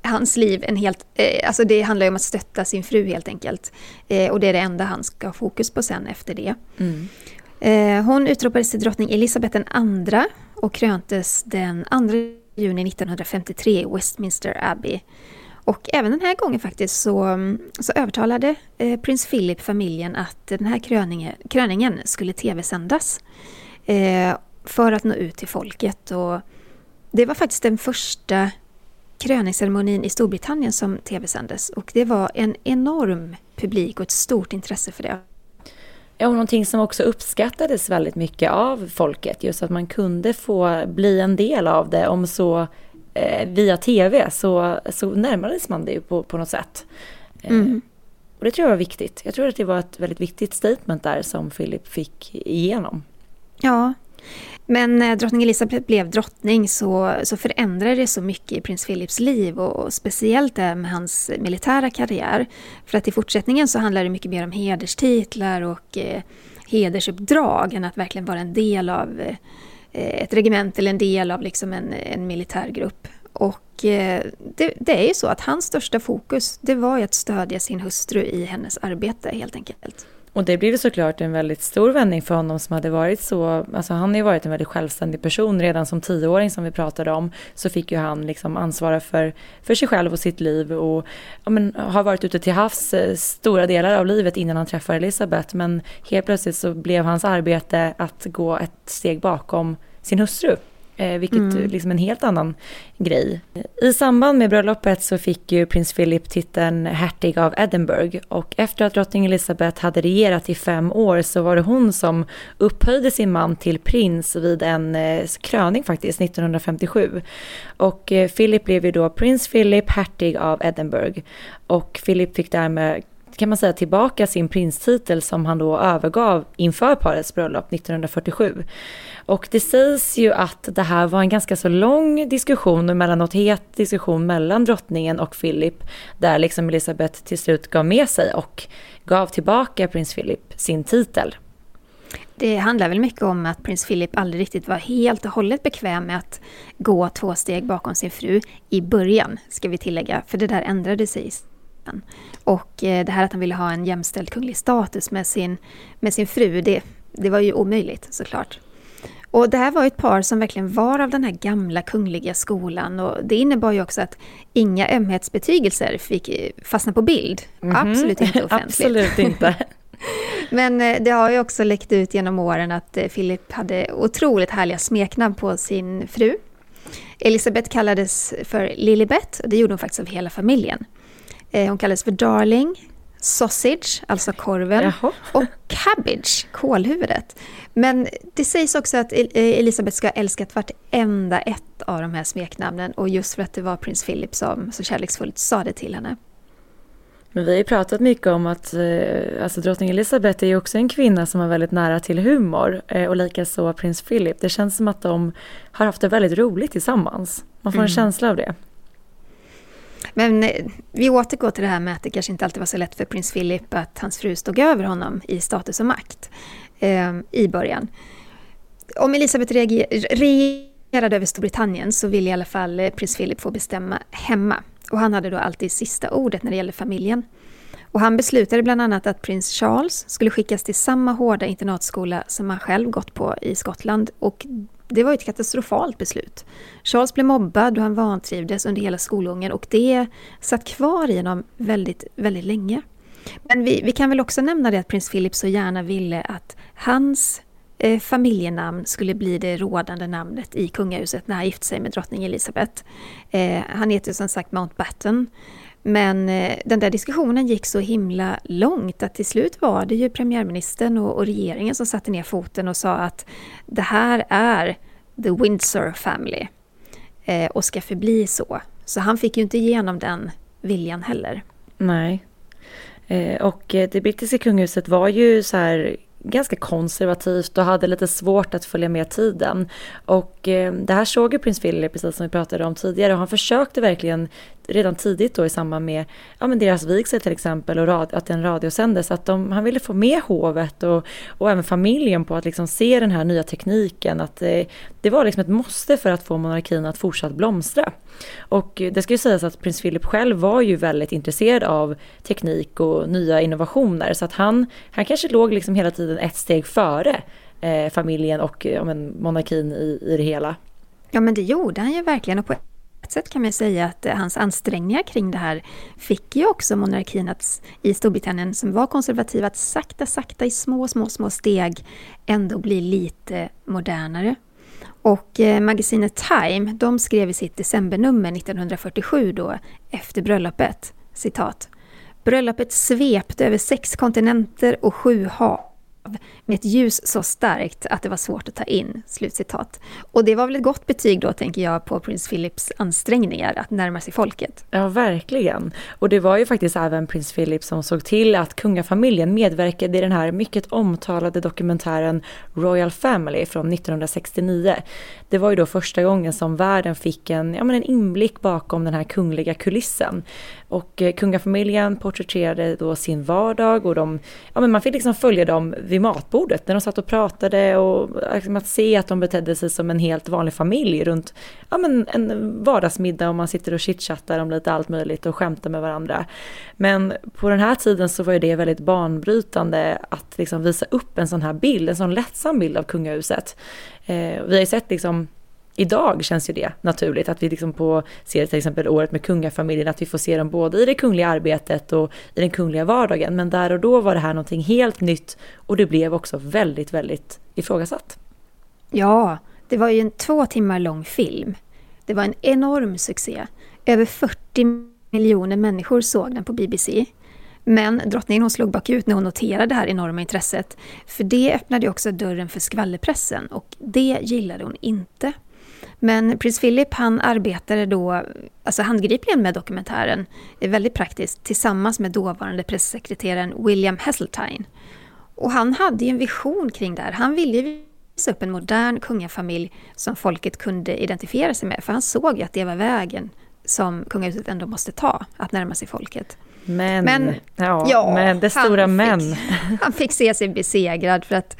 hans liv en helt... Eh, alltså det handlar ju om att stötta sin fru helt enkelt. Eh, och det är det enda han ska ha fokus på sen efter det. Mm. Eh, hon utropades till drottning Elisabeth andra och kröntes den 2 juni 1953 i Westminster Abbey. Och även den här gången faktiskt så, så övertalade eh, prins Philip familjen att den här kröningen, kröningen skulle tv-sändas eh, för att nå ut till folket. Och det var faktiskt den första kröningsceremonin i Storbritannien som tv-sändes och det var en enorm publik och ett stort intresse för det. Ja, och någonting som också uppskattades väldigt mycket av folket, just att man kunde få bli en del av det, om så eh, via tv, så, så närmades man det ju på, på något sätt. Eh, Mm. och det tror jag var viktigt. Jag tror att det var ett väldigt viktigt statement där som Philip fick igenom. Ja, men när drottning Elizabeth blev drottning så, så förändrade det så mycket i prins Philips liv och, och speciellt det med hans militära karriär. För att i fortsättningen så handlar det mycket mer om hederstitlar och eh, hedersuppdrag än att verkligen vara en del av eh, eh ett regemente eller en del av liksom en, en militärgrupp. Och eh, det, det är ju så att hans största fokus det var ju att stödja sin hustru i hennes arbete helt enkelt. Och det blev ju såklart en väldigt stor vändning för honom som hade varit så, alltså han har ju varit en väldigt självständig person redan som tioåring som vi pratade om. Så fick ju han liksom ansvara för, för sig själv och sitt liv och ja, men, har varit ute till havs eh, stora delar av livet innan han träffar Elisabeth. Men helt plötsligt så blev hans arbete att gå ett steg bakom sin hustru. Eh, vilket Mm. liksom en helt annan grej. I samband med bröllopet så fick ju prins Philip titeln hertig av Edinburgh och efter att drottning Elizabeth hade regerat i fem år så var det hon som upphöjde sin man till prins vid en eh, kröning faktiskt 1957. Och eh, Philip blev ju då prins Philip hertig av Edinburgh och Philip fick därmed kan man säga tillbaka sin prinstitel som han då övergav inför parets bröllop 1947. Och det sägs ju att det här var en ganska så lång diskussion, och emellanåt het diskussion mellan drottningen och Philip, där liksom Elisabeth till slut gav med sig och gav tillbaka prins Philip sin titel. Det handlar väl mycket om att prins Philip aldrig riktigt var helt och hållet bekväm med att gå två steg bakom sin fru i början, ska vi tillägga, för det där ändrade sig sen. Och eh, det här att han ville ha en jämställd kunglig status med sin, med sin fru, det, det var ju omöjligt såklart. Och det här var ett par som verkligen var av den här gamla kungliga skolan och det innebar ju också att inga ömhetsbetygelser fick eh, fastna på bild. Absolut inte offentligt. Absolut inte. Men eh, det har ju också läckt ut genom åren att Philip hade otroligt härliga smeknamn på sin fru. Elisabeth kallades för Lilibet och det gjorde hon faktiskt av hela familjen. Eh, Hon kallades för Darling, Sausage, alltså korven, Jaha. och Cabbage, kålhuvudet. Men det sägs också att eh, Elisabeth ska ha älskat vartenda ett av de här smeknamnen och just för att det var prins Philip som så kärleksfullt sa det till henne. Men vi har ju pratat mycket om att eh, alltså drottning Elizabeth är ju också en kvinna som är väldigt nära till humor och likaså prins Philip. Det känns som att de har haft det väldigt roligt tillsammans. Man får en känsla av det. Men eh, vi återgår till det här med att det kanske inte alltid var så lätt för prins Philip att hans fru stod över honom i status och makt eh, i början. Om Elisabeth regerade över Storbritannien så ville i alla fall eh, prins Philip få bestämma hemma. Och han hade då alltid sista ordet när det gäller familjen. Och han beslutade bland annat att prins Charles skulle skickas till samma hårda internatskola som han själv gått på i Skottland. Och det var ju ett katastrofalt beslut. Charles blev mobbad och han vantrivdes under hela skolgången och det satt kvar i honom väldigt, väldigt länge. Men vi, vi kan väl också nämna det att prins Philip så gärna ville att hans eh, familjenamn skulle bli det rådande namnet i kungahuset när han gifte sig med drottning Elizabeth. Eh, han heter som sagt Mountbatten. Men eh, den där diskussionen gick så himla långt att till slut var det ju premiärministern och, och regeringen som satte ner foten och sa att det här är the Windsor family eh, och ska förbli så. Så han fick ju inte igenom den viljan heller. Nej. Eh, och eh, det brittiska kungahuset var ju så här ganska konservativt och hade lite svårt att följa med tiden. Och eh, det här såg ju prins Philip, precis som vi pratade om tidigare, och han försökte verkligen redan tidigt då i samband med ja, men deras vigsel till exempel och rad, att den radiosändes, att de, han ville få med hovet och, och även familjen på att liksom se den här nya tekniken, att det, det var liksom ett måste för att få monarkin att fortsatt blomstra. Och det ska ju sägas att prins Philip själv var ju väldigt intresserad av teknik och nya innovationer, så att han, han kanske låg liksom hela tiden ett steg före eh, familjen och ja, men, monarkin i, i det hela. Ja men det gjorde han ju verkligen och på ett sätt kan man säga att eh, hans ansträngningar kring det här fick ju också monarkin att, i Storbritannien som var konservativ att sakta, sakta i små, små, små steg ändå bli lite modernare. Och eh, magasinet Time, de skrev i sitt decembernummer 1947 då, efter bröllopet, citat. Bröllopet svepte över sex kontinenter och sju hav ett ljus så starkt att det var svårt att ta in. Slutcitat. Och det var väl ett gott betyg då, tänker jag, på prins Philips ansträngningar att närma sig folket. Ja, verkligen. Och det var ju faktiskt även prins Philip som såg till att kungafamiljen medverkade i den här mycket omtalade dokumentären Royal Family från 1969. Det var ju då första gången som världen fick en, ja, men en inblick bakom den här kungliga kulissen. Och eh, kungafamiljen porträtterade då sin vardag och de, ja, men man fick liksom följa dem vid matbordet när de satt och pratade och liksom att se att de betedde sig som en helt vanlig familj runt ja, men en vardagsmiddag och man sitter och chitchattar om lite allt möjligt och skämtar med varandra. Men på den här tiden så var ju det väldigt banbrytande att liksom visa upp en sån här bild, en sån lättsam bild av kungahuset. Eh, vi har ju sett liksom Idag känns ju det naturligt att vi liksom på, ser till exempel året med kungafamiljen, att vi får se dem både i det kungliga arbetet och i den kungliga vardagen. Men där och då var det här någonting helt nytt och det blev också väldigt, väldigt ifrågasatt. Ja, det var ju en två timmar lång film. Det var en enorm succé. Över 40 miljoner människor såg den på BBC. Men drottningen hon slog bakut när hon noterade det här enorma intresset. För det öppnade också dörren för skvallerpressen och det gillade hon inte. Men prins Philip han arbetade då alltså handgripligen med dokumentären, väldigt praktiskt, tillsammans med dåvarande pressekreteraren William Heseltine. Och han hade ju en vision kring det här. Han ville visa upp en modern kungafamilj som folket kunde identifiera sig med, för han såg ju att det var vägen som kungahuset ändå måste ta, att närma sig folket. Men, men ja, ja, men det stora men. Fick, han fick se sig besegrad för att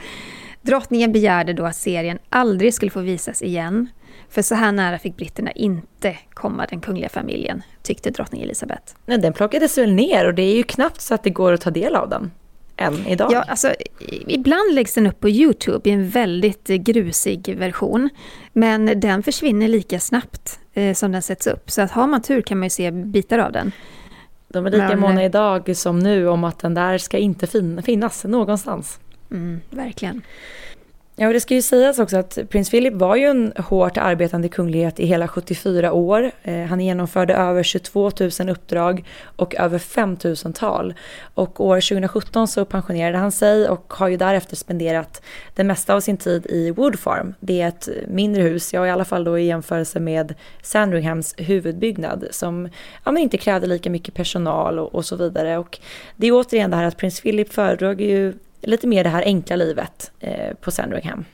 drottningen begärde då att serien aldrig skulle få visas igen. För så här nära fick britterna inte komma den kungliga familjen, tyckte drottning Elizabeth. Men den plockades väl ner och det är ju knappt så att det går att ta del av den än idag. Ja, alltså, ibland läggs den upp på Youtube i en väldigt grusig version. Men den försvinner lika snabbt eh, som den sätts upp. Så att har man tur kan man ju se bitar av den. De är lika men, måna idag som nu om att den där ska inte fin finnas någonstans. Mm, verkligen. Ja, och det ska ju sägas också att prins Philip var ju en hårt arbetande kunglighet i hela 74 år. Eh, han genomförde över 22 000 uppdrag och över 5 000 tal. Och år 2017 så pensionerade han sig och har ju därefter spenderat det mesta av sin tid i Wood Farm. Det är ett mindre hus, ja i alla fall då i jämförelse med Sandringhams huvudbyggnad som ja, men inte krävde lika mycket personal och, och så vidare. Och det är återigen det här att prins Philip föredrog ju lite mer det här enkla livet eh, på Sandringham.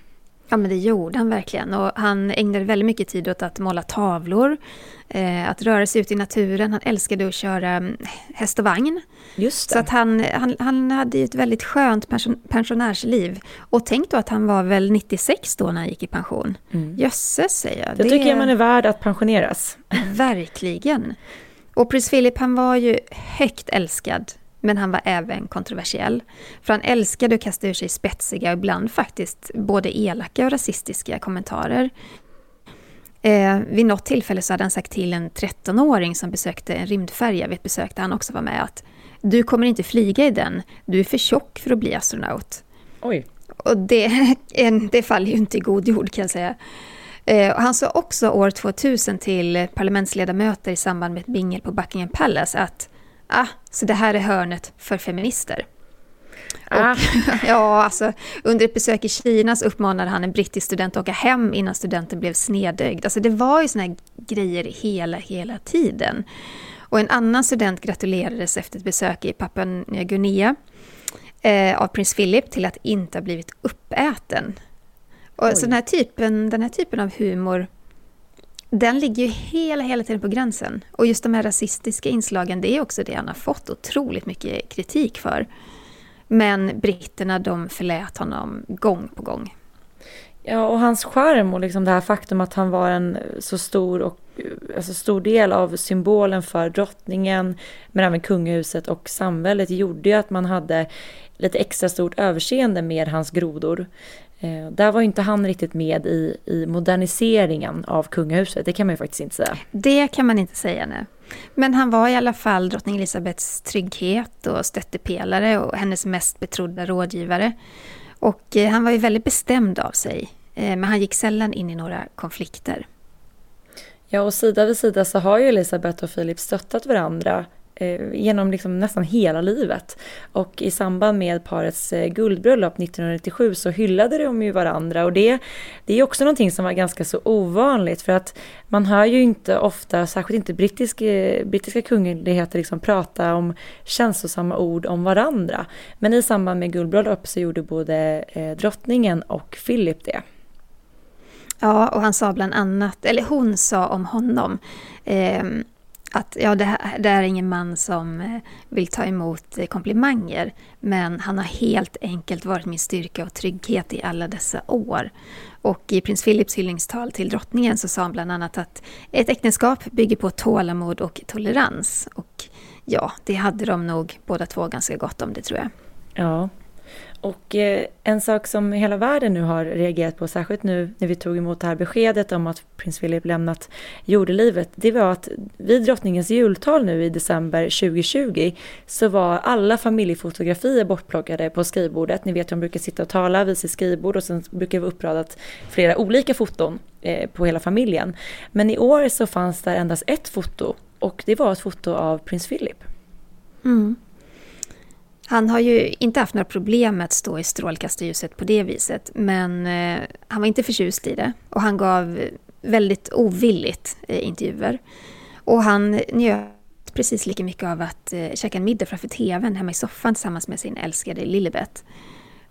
Ja men det gjorde han verkligen och han ägnade väldigt mycket tid åt att måla tavlor, eh, att röra sig ut i naturen. Han älskade att köra mm, häst och vagn. Just det. Så att han, han, han hade ett väldigt skönt pension, pensionärsliv. Och tänk då att han var väl 96 då när han gick i pension. Mm. Jösses säger jag. Det, det tycker jag man är värd att pensioneras. Verkligen. Och prins Philip han var ju högt älskad men han var även kontroversiell. För han älskade att kasta ur sig spetsiga och ibland faktiskt både elaka och rasistiska kommentarer. Eh, vid något tillfälle så hade han sagt till en 13-åring som besökte en rymdfärja vid ett besök där han också var med att du kommer inte flyga i den, du är för tjock för att bli astronaut. Oj. Och det, det faller ju inte i god jord kan jag säga. Eh, han sa också år 2000 till parlamentsledamöter i samband med ett mingel på Buckingham Palace att ah, så det här är hörnet för feminister. Ah. Och, ja, alltså, under ett besök i Kina så uppmanade han en brittisk student att åka hem innan studenten blev snedögd. Alltså det var ju såna här grejer hela, hela tiden. Och en annan student gratulerades efter ett besök i Papua Nya Guinea eh, av prins Philip till att inte ha blivit uppäten. Och så den här, typen, den här typen av humor den ligger ju hela, hela tiden på gränsen. Och just de här rasistiska inslagen, det är också det han har fått otroligt mycket kritik för. Men britterna, de förlät honom gång på gång. Ja, och hans skärm och liksom det här faktum att han var en så stor och alltså stor del av symbolen för drottningen, men även kungahuset och samhället gjorde ju att man hade lite extra stort överseende med hans grodor. Eh, där var inte han riktigt med i, i moderniseringen av kungahuset, det kan man ju faktiskt inte säga. Det kan man inte säga, nej. Men han var i alla fall drottning Elisabeths trygghet och stöttepelare och hennes mest betrodda rådgivare. Och eh, han var ju väldigt bestämd av sig, eh, men han gick sällan in i några konflikter. Ja, och sida vid sida så har ju Elisabeth och Filip stöttat varandra Eh, genom liksom nästan hela livet. Och i samband med parets eh, guldbröllop 1997 så hyllade de ju varandra och det, det är också någonting som var ganska så ovanligt för att man hör ju inte ofta, särskilt inte brittisk, brittiska kungligheter liksom prata om känslosamma ord om varandra. Men i samband med guldbröllop så gjorde både eh, drottningen och Philip det. Ja, och han sa bland annat, eller hon sa om honom, eh, att ja, det, här, det är ingen man som eh, vill ta emot eh, komplimanger, men han har helt enkelt varit min styrka och trygghet i alla dessa år. Och i prins Philips hyllningstal till drottningen så sa han bland annat att ett äktenskap bygger på tålamod och tolerans. Och ja, det hade de nog båda två ganska gott om det tror jag. Ja, och eh, en sak som hela världen nu har reagerat på, särskilt nu när vi tog emot det här beskedet om att prins Philip lämnat jordelivet, det var att vid drottningens jultal nu i december 2020 så var alla familjefotografier bortplockade på skrivbordet. Ni vet, de brukar sitta och tala vid sitt skrivbord och sen brukar det vara uppradat flera olika foton eh, på hela familjen. Men i år så fanns där endast ett foto och det var ett foto av prins Philip. Mm. Han har ju inte haft några problem med att stå i strålkastarljuset på det viset, men eh, han var inte förtjust i det och han gav väldigt ovilligt eh, intervjuer. Och han njöt precis lika mycket av att eh, käka en middag framför tvn hemma i soffan tillsammans med sin älskade Lilibet.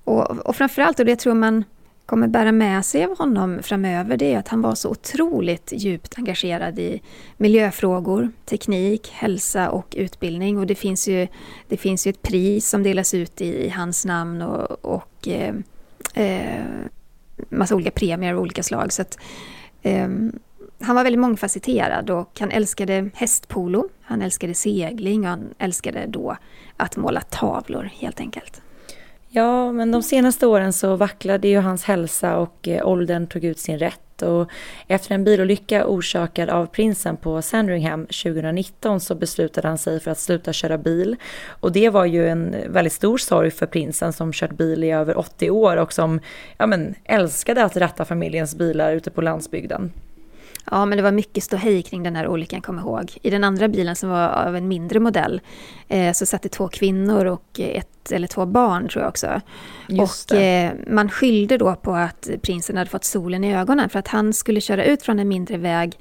Och, och framförallt, och det tror man kommer bära med sig av honom framöver det är att han var så otroligt djupt engagerad i miljöfrågor, teknik, hälsa och utbildning. Och det finns ju, det finns ju ett pris som delas ut i, i hans namn och, och eh, eh, massa olika premier av olika slag. Så att, eh, han var väldigt mångfacetterad och han älskade hästpolo, han älskade segling och han älskade då att måla tavlor helt enkelt. Ja, men de senaste åren så vacklade ju hans hälsa och eh, åldern tog ut sin rätt. Och efter en bilolycka orsakad av prinsen på Sandringham 2019 så beslutade han sig för att sluta köra bil. Och det var ju en väldigt stor sorg för prinsen som kört bil i över 80 år och som ja, men, älskade att ratta familjens bilar ute på landsbygden. Ja, men det var mycket ståhej kring den här olyckan, kom ihåg. I den andra bilen som var av en mindre modell eh, så satt det två kvinnor och ett eller två barn tror jag också. Just och eh, man skyllde då på att prinsen hade fått solen i ögonen för att han skulle köra ut från en mindre väg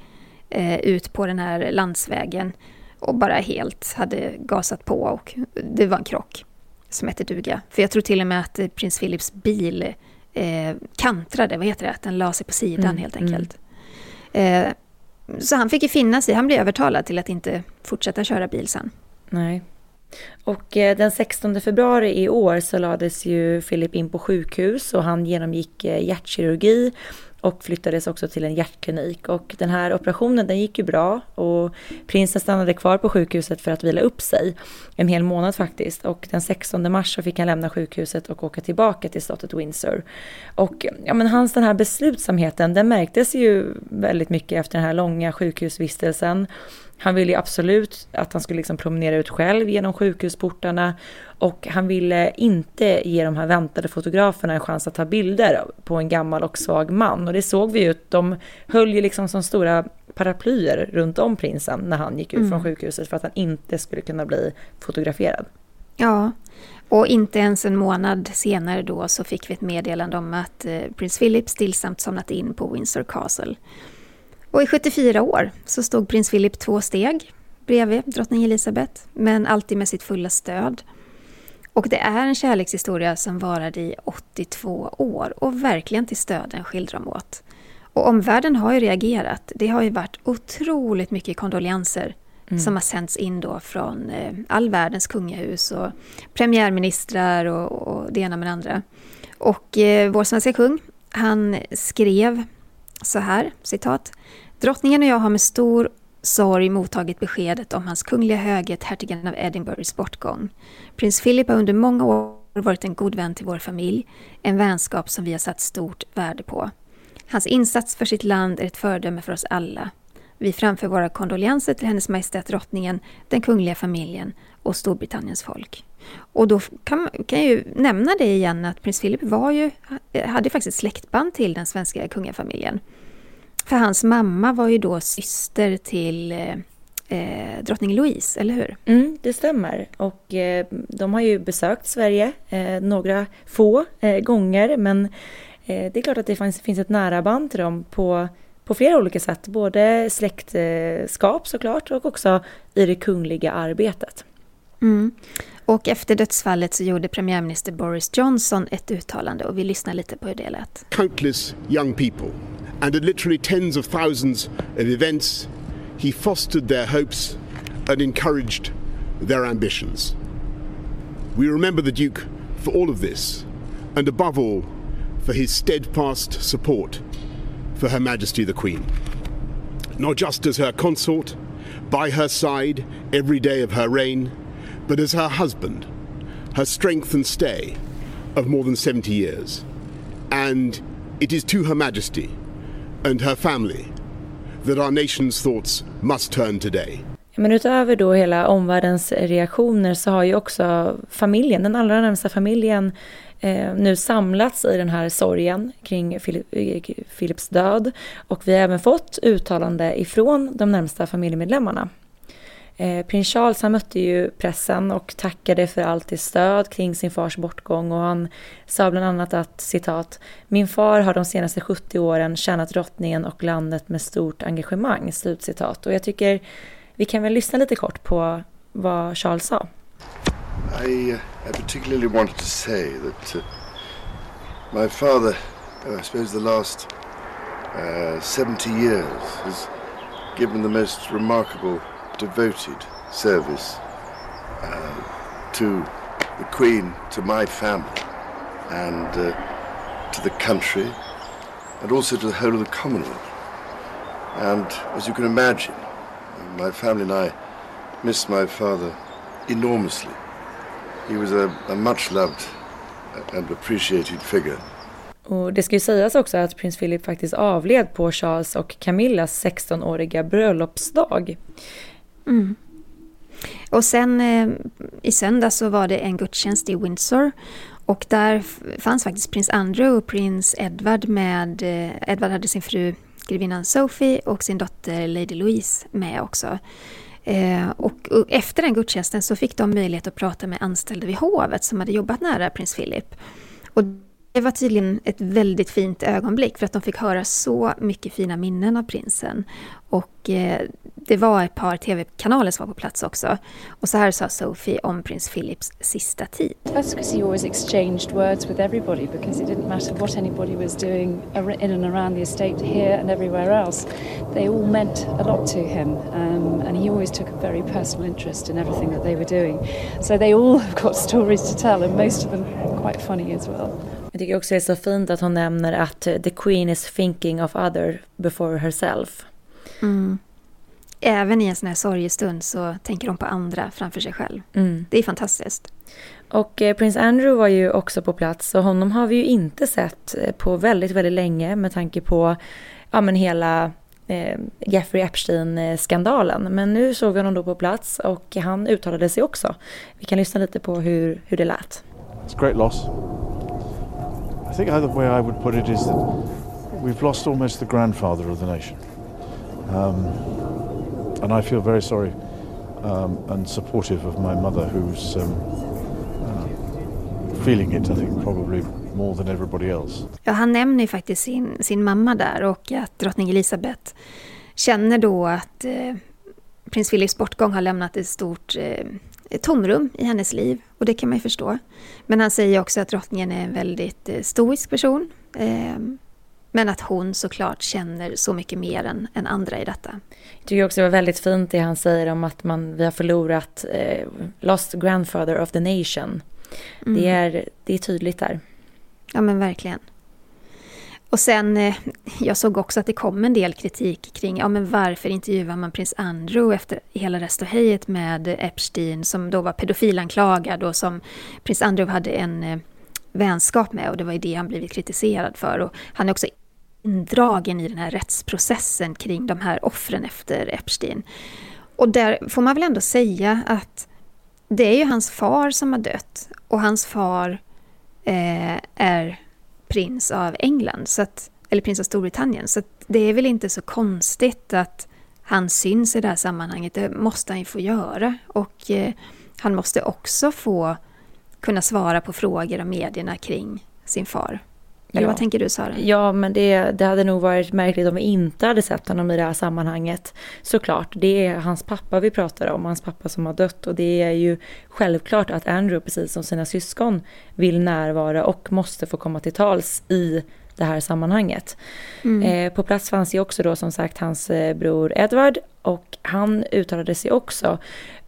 eh, ut på den här landsvägen och bara helt hade gasat på och det var en krock som hette duga. För jag tror till och med att prins Philips bil eh, kantrade, vad heter det, att den la sig på sidan mm, helt enkelt. Mm. Eh, så han fick ju finna sig, han blev övertalad till att inte fortsätta köra bil sen. Nej. Och eh, den 16 februari i år så lades ju Filip in på sjukhus och han genomgick eh, hjärtkirurgi och flyttades också till en hjärtklinik. Och den här operationen den gick ju bra och prinsen stannade kvar på sjukhuset för att vila upp sig. En hel månad faktiskt. Och den 16 mars så fick han lämna sjukhuset och åka tillbaka till slottet Windsor. Och ja, men hans den här beslutsamheten den märktes ju väldigt mycket efter den här långa sjukhusvistelsen. Han ville absolut att han skulle liksom promenera ut själv genom sjukhusportarna och han ville inte ge de här väntade fotograferna en chans att ta bilder på en gammal och svag man. Och det såg vi ju, de höll ju liksom som stora paraplyer runt om prinsen när han gick ut mm. från sjukhuset för att han inte skulle kunna bli fotograferad. Ja, och inte ens en månad senare då så fick vi ett meddelande om att eh, prins Philip stillsamt somnat in på Windsor Castle. Och i 74 år så stod prins Philip två steg bredvid drottning Elizabeth, men alltid med sitt fulla stöd. Och det är en kärlekshistoria som varade i 82 år och verkligen till stöden skildrar de åt. Och omvärlden har ju reagerat. Det har ju varit otroligt mycket kondolenser mm. som har sänts in då från eh, all världens kungahus och premiärministrar och, och det ena med det andra. Och eh, vår svenska kung, han skrev så här, citat. Drottningen och jag har med stor sorg mottagit beskedet om hans kungliga höghet hertigen av Edinburghs bortgång. Prins Philip har under många år varit en god vän till vår familj, en vänskap som vi har satt stort värde på. Hans insats för sitt land är ett föredöme för oss alla. Vi framför våra kondolenser till Hennes Majestät Drottningen, den kungliga familjen och Storbritanniens folk. Och då kan, kan jag ju nämna det igen att prins Philip var ju, hade faktiskt släktband till den svenska kungafamiljen. För hans mamma var ju då syster till eh, eh, drottning Louise, eller hur? Mm, det stämmer. Och eh, de har ju besökt Sverige eh, några få eh, gånger men eh, det är klart att det finns, finns ett nära band till dem på, på flera olika sätt. Både släktskap eh, såklart och också i det kungliga arbetet. Mm. Och efter dödsfallet så gjorde premiärminister Boris Johnson ett uttalande och vi lyssnar lite på hur det lät. Countless young people and at literally tens of thousands of events he fostered their hopes and encouraged their ambitions. We remember the Duke for all of this and above all for his steadfast support for Her Majesty the Queen. Not just as her consort, by her side every day of her reign, but as her husband, her strength and stay of more than 70 years. And it is to Her Majesty and her family that our nation's thoughts must turn today. Men utöver då hela omvärldens reaktioner så har ju också familjen, den allra närmsta familjen, eh, nu samlats i den här sorgen kring Philips eh, död. Och vi har även fått uttalande ifrån de närmsta familjemedlemmarna. Eh, prins Charles han mötte ju pressen och tackade för allt det stöd kring sin fars bortgång och han sa bland annat att citat Min far har de senaste 70 åren tjänat drottningen och landet med stort engagemang. Slutcitat. Och jag tycker vi kan väl lyssna lite kort på vad Charles sa. I, uh, I particularly wanted to say that uh, my father, uh, I suppose the last uh, 70 years has given the most remarkable devoted service uh, to the Queen, to my family, and uh, to the country, and also to the whole of the Commonwealth. And as you can imagine, my family and I miss my father enormously. He was a, a much loved and appreciated figure. Och det ska ju sägas också att prins Philip faktiskt avled på Charles och Camillas 16-åriga bröllopsdag. Mm. Och sen eh, i söndag så var det en gudstjänst i Windsor och där fanns faktiskt prins Andrew och prins Edward med, eh, Edward hade sin fru grevinnan Sophie och sin dotter Lady Louise med också. Eh, och, och, efter den gudstjänsten så fick de möjlighet att prata med anställda vid hovet som hade jobbat nära prins Philip. Och det var tydligen ett väldigt fint ögonblick för att de fick höra så mycket fina minnen av prinsen. Och eh, det var ett par tv-kanaler som var på plats också. Och så här sa Sophie om prins Philips sista tid. That's because he always exchanged words with everybody because it didn't matter what anybody was doing in and around the estate here and everywhere else. They all meant a lot to him um, and he always took a very personal interest in everything that they were doing. So they all have got stories to tell and most of them quite funny as well. Jag tycker också det är så fint att hon nämner att the Queen is thinking of other before herself. Mm. Även i en sån här sorgestund så tänker hon på andra framför sig själv. Mm. Det är fantastiskt. Och eh, prins Andrew var ju också på plats och honom har vi ju inte sett eh, på väldigt, väldigt länge med tanke på ja, men hela eh, Jeffrey Epstein-skandalen. Men nu såg vi honom då på plats och han uttalade sig också. Vi kan lyssna lite på hur, hur det lät. It's a great loss. I think the way I would put it is that we've lost almost the grandfather of the nation. Um, and I feel very sorry um, and supportive of my mother, who's um, uh, feeling it, I think, probably more than everybody else. Ja, han nämner ju faktiskt sin, sin mamma där och att drottning Elisabeth känner då att eh, prins Philips bortgång har lämnat ett stort eh, tomrum i hennes liv och det kan man ju förstå. Men han säger också att drottningen är en väldigt eh, stoisk person. Eh, men att hon såklart känner så mycket mer än, än andra i detta. Jag tycker också det var väldigt fint det han säger om att man, vi har förlorat eh, Lost Grandfather of the Nation. Mm. Det, är, det är tydligt där. Ja men verkligen. Och sen, eh, jag såg också att det kom en del kritik kring, ja men varför intervjuar man prins Andrew efter hela restohejet med Epstein som då var pedofilanklagad och som prins Andrew hade en eh, vänskap med och det var ju det han blivit kritiserad för. Och han är också indragen i den här rättsprocessen kring de här offren efter Epstein. Och där får man väl ändå säga att det är ju hans far som har dött och hans far eh, är prins av England, så att, eller prins av Storbritannien. Så det är väl inte så konstigt att han syns i det här sammanhanget. Det måste han ju få göra. Och eh, han måste också få kunna svara på frågor om medierna kring sin far. Eller Ja. vad tänker du Sara? Ja, men det, det hade nog varit märkligt om vi inte hade sett honom i det här sammanhanget. Såklart, det är hans pappa vi pratar om, hans pappa som har dött. Och det är ju självklart att Andrew, precis som sina syskon, vill närvara och måste få komma till tals i det här sammanhanget. Eh, på plats fanns ju också då som sagt hans eh, bror Edward och han uttalade sig också.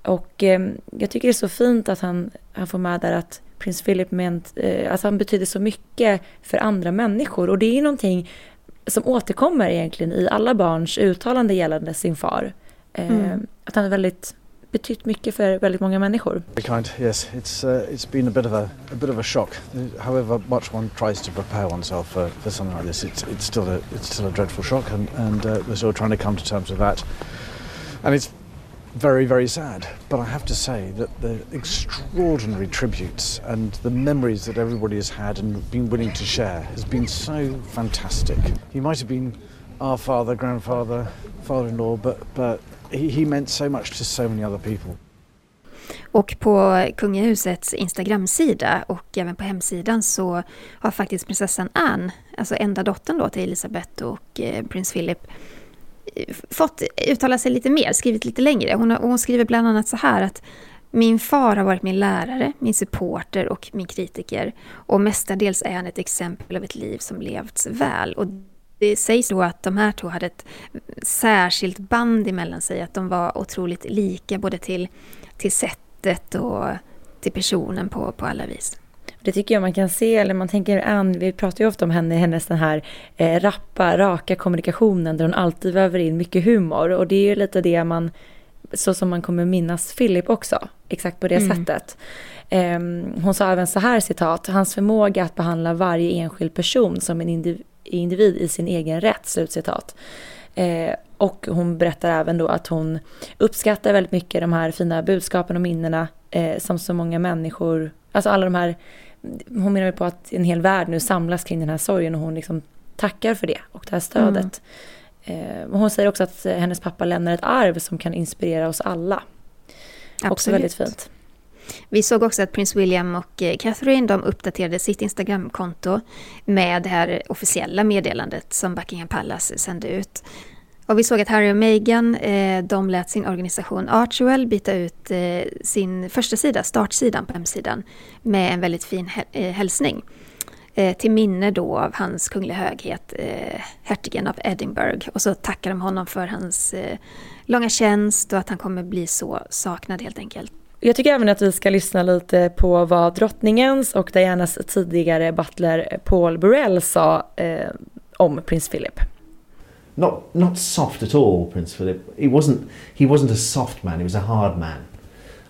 Och eh, jag tycker det är så fint att han, han får med där att prins Philip ment, eh, att han betyder så mycket för andra människor. Och det är ju någonting som återkommer egentligen i alla barns uttalande gällande sin far. Eh, Att han har väldigt betytt mycket för väldigt många människor. Very kind. Yes, it's uh, it's been a bit of a, a bit of a shock. However much one tries to prepare oneself for, for something like this, it's it's still a it's still a dreadful shock, and and uh, we're still trying to come to terms with that. And it's very very sad. But I have to say that the extraordinary tributes and the memories that everybody has had and been willing to share has been so fantastic. He might have been our father, grandfather, father-in-law, but but he, he meant so much to so many other people. Och på kungahusets Instagramsida och även på hemsidan så har faktiskt prinsessan Anne, alltså enda dottern då till Elisabeth och eh, prins Philip, fått uttala sig lite mer, skrivit lite längre. Hon, har, hon skriver bland annat så här att min far har varit min lärare, min supporter och min kritiker. Och mestadels är han ett exempel av ett liv som levts väl. Och det sägs då att de här två hade ett särskilt band emellan sig, att de var otroligt lika både till, till sättet och till personen på, på alla vis. Det tycker jag man kan se, eller man tänker Ann, vi pratar ju ofta om henne, hennes den här eh, rappa, raka kommunikationen där hon alltid väver in mycket humor. Och det är ju lite det man, så som man kommer minnas Philip också, exakt på det sättet. Ehm, hon sa även så här citat, hans förmåga att behandla varje enskild person som en indiv- individ i sin egen rätt, slutcitat. Eh, och hon berättar även då att hon uppskattar väldigt mycket de här fina budskapen och minnena eh, som så många människor, alltså alla de här, hon menar på att en hel värld nu samlas kring den här sorgen och hon liksom tackar för det och det här stödet. Och hon säger också att hennes pappa lämnar ett arv som kan inspirera oss alla. Också väldigt fint. Vi såg också att prins William och eh, Catherine de uppdaterade sitt Instagramkonto med det här officiella meddelandet som Buckingham Palace sände ut. Och vi såg att Harry och Meghan eh, de lät sin organisation Archwell byta ut eh, sin första sida, startsidan på hemsidan, med en väldigt fin eh, hälsning. Eh, till minne då av hans kungliga höghet, eh, hertigen av Edinburgh. Och så tackar de honom för hans eh, långa tjänst och att han kommer bli så saknad helt enkelt. Jag tycker även att vi ska lyssna lite på vad drottningens och Dianas tidigare butler eh, Paul Burrell sa eh, om prins Philip. Not not soft at all, Prince Philip. He wasn't he wasn't a soft man, he was a hard man.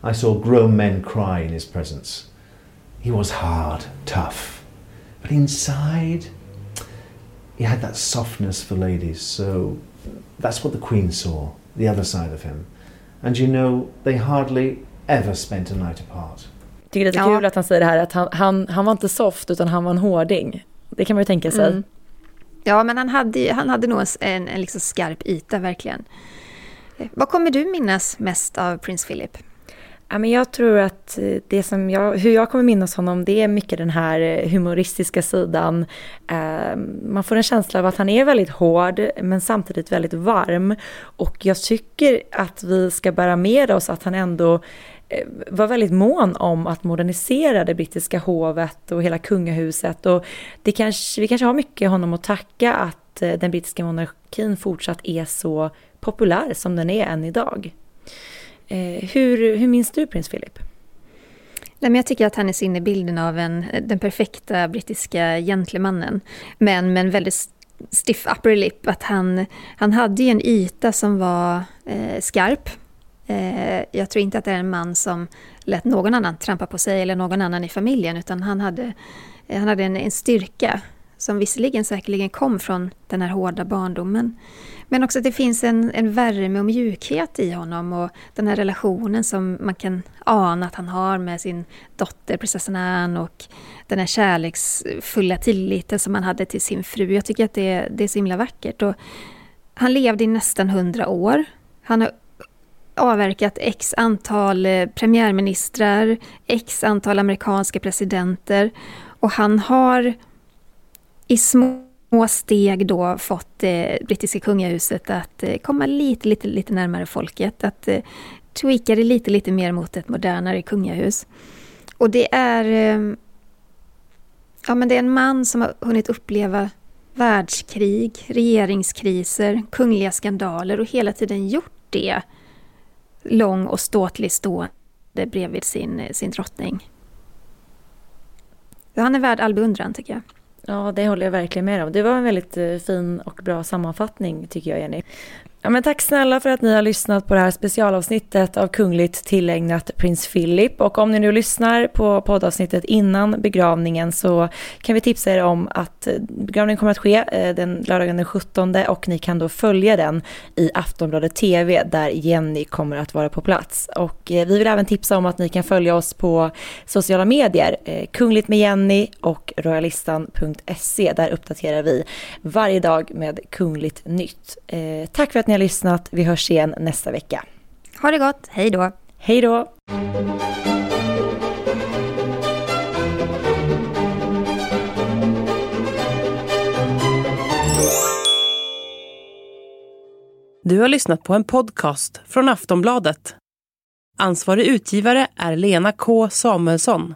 I saw grown men cry in his presence. He was hard, tough. But inside he had that softness for ladies, so that's what the Queen saw, the other side of him. And you know, they hardly ever spent a night apart. Tycker det är lite Ja. kul att han säger det här att han, han, han var inte soft utan han var en hårding. Det kan man ju tänka sig. Mm. Ja, men han hade, ju- han hade nog en, en liksom skarp yta, verkligen. Eh, vad kommer du minnas mest av prins Philip? Ja, men jag tror att eh, det som jag, hur jag kommer minnas honom det är mycket den här eh, humoristiska sidan. Man får en känsla av att han är väldigt hård men samtidigt väldigt varm. Och jag tycker att vi ska bära med oss att han ändå Eh, var väldigt mån om att modernisera det brittiska hovet och hela kungahuset. Och det kanske, vi kanske har mycket honom att tacka att eh, den brittiska monarkin fortsatt är så populär som den är än idag. Eh, hur, hur minns du prins Philip? Nej, men jag tycker att han är sinnebilden i bilden av en, den perfekta brittiska gentlemannen. Men med en väldigt stiff upper lip. Att han, han hade ju en yta som var eh, skarp. Eh, jag tror inte att det är en man som lät någon annan trampa på sig eller någon annan i familjen. Utan han hade, eh, han hade en, en styrka som visserligen säkerligen kom från den här hårda barndomen. Men också att det finns en, en värme och mjukhet i honom och den här relationen som man kan ana att han har med sin dotter prinsessan Anne och den här kärleksfulla tilliten som han hade till sin fru. Jag tycker att det, det är så himla vackert. Och han levde i nästan hundra år Han har avverkat x antal eh, premiärministrar, x antal amerikanska presidenter och han har i små steg då fått det eh, brittiska kungahuset att eh, komma lite, lite, lite närmare folket. Att eh, tweaka det lite, lite mer mot ett modernare kungahus. Och det är... Ehm, ja, men det är en man som har hunnit uppleva världskrig, regeringskriser, kungliga skandaler och hela tiden gjort det lång och ståtlig stående bredvid sin, sin drottning. Han är värd all beundran tycker jag. Ja, det håller jag verkligen med om. Det var en väldigt eh, fin och bra sammanfattning tycker jag, Jenny. Ja, men tack snälla för att ni har lyssnat på det här specialavsnittet av Kungligt tillägnat prins Philip. Och om ni nu lyssnar på poddavsnittet innan begravningen så kan vi tipsa er om att eh, begravningen kommer att ske eh, den lördagen den 17 och ni kan då följa den i Aftonbladet TV där Jenny kommer att vara på plats. Och eh, vi vill även tipsa om att ni kan följa oss på sociala medier, Kungligt med Jenny och royalistan.se. Där uppdaterar vi varje dag med kungligt nytt. Tack för att ni har lyssnat. Vi hörs igen nästa vecka. Ha det gott. Hej då. Hej då. Du har lyssnat på en podcast från Aftonbladet. Ansvarig utgivare är Lena K Samuelsson.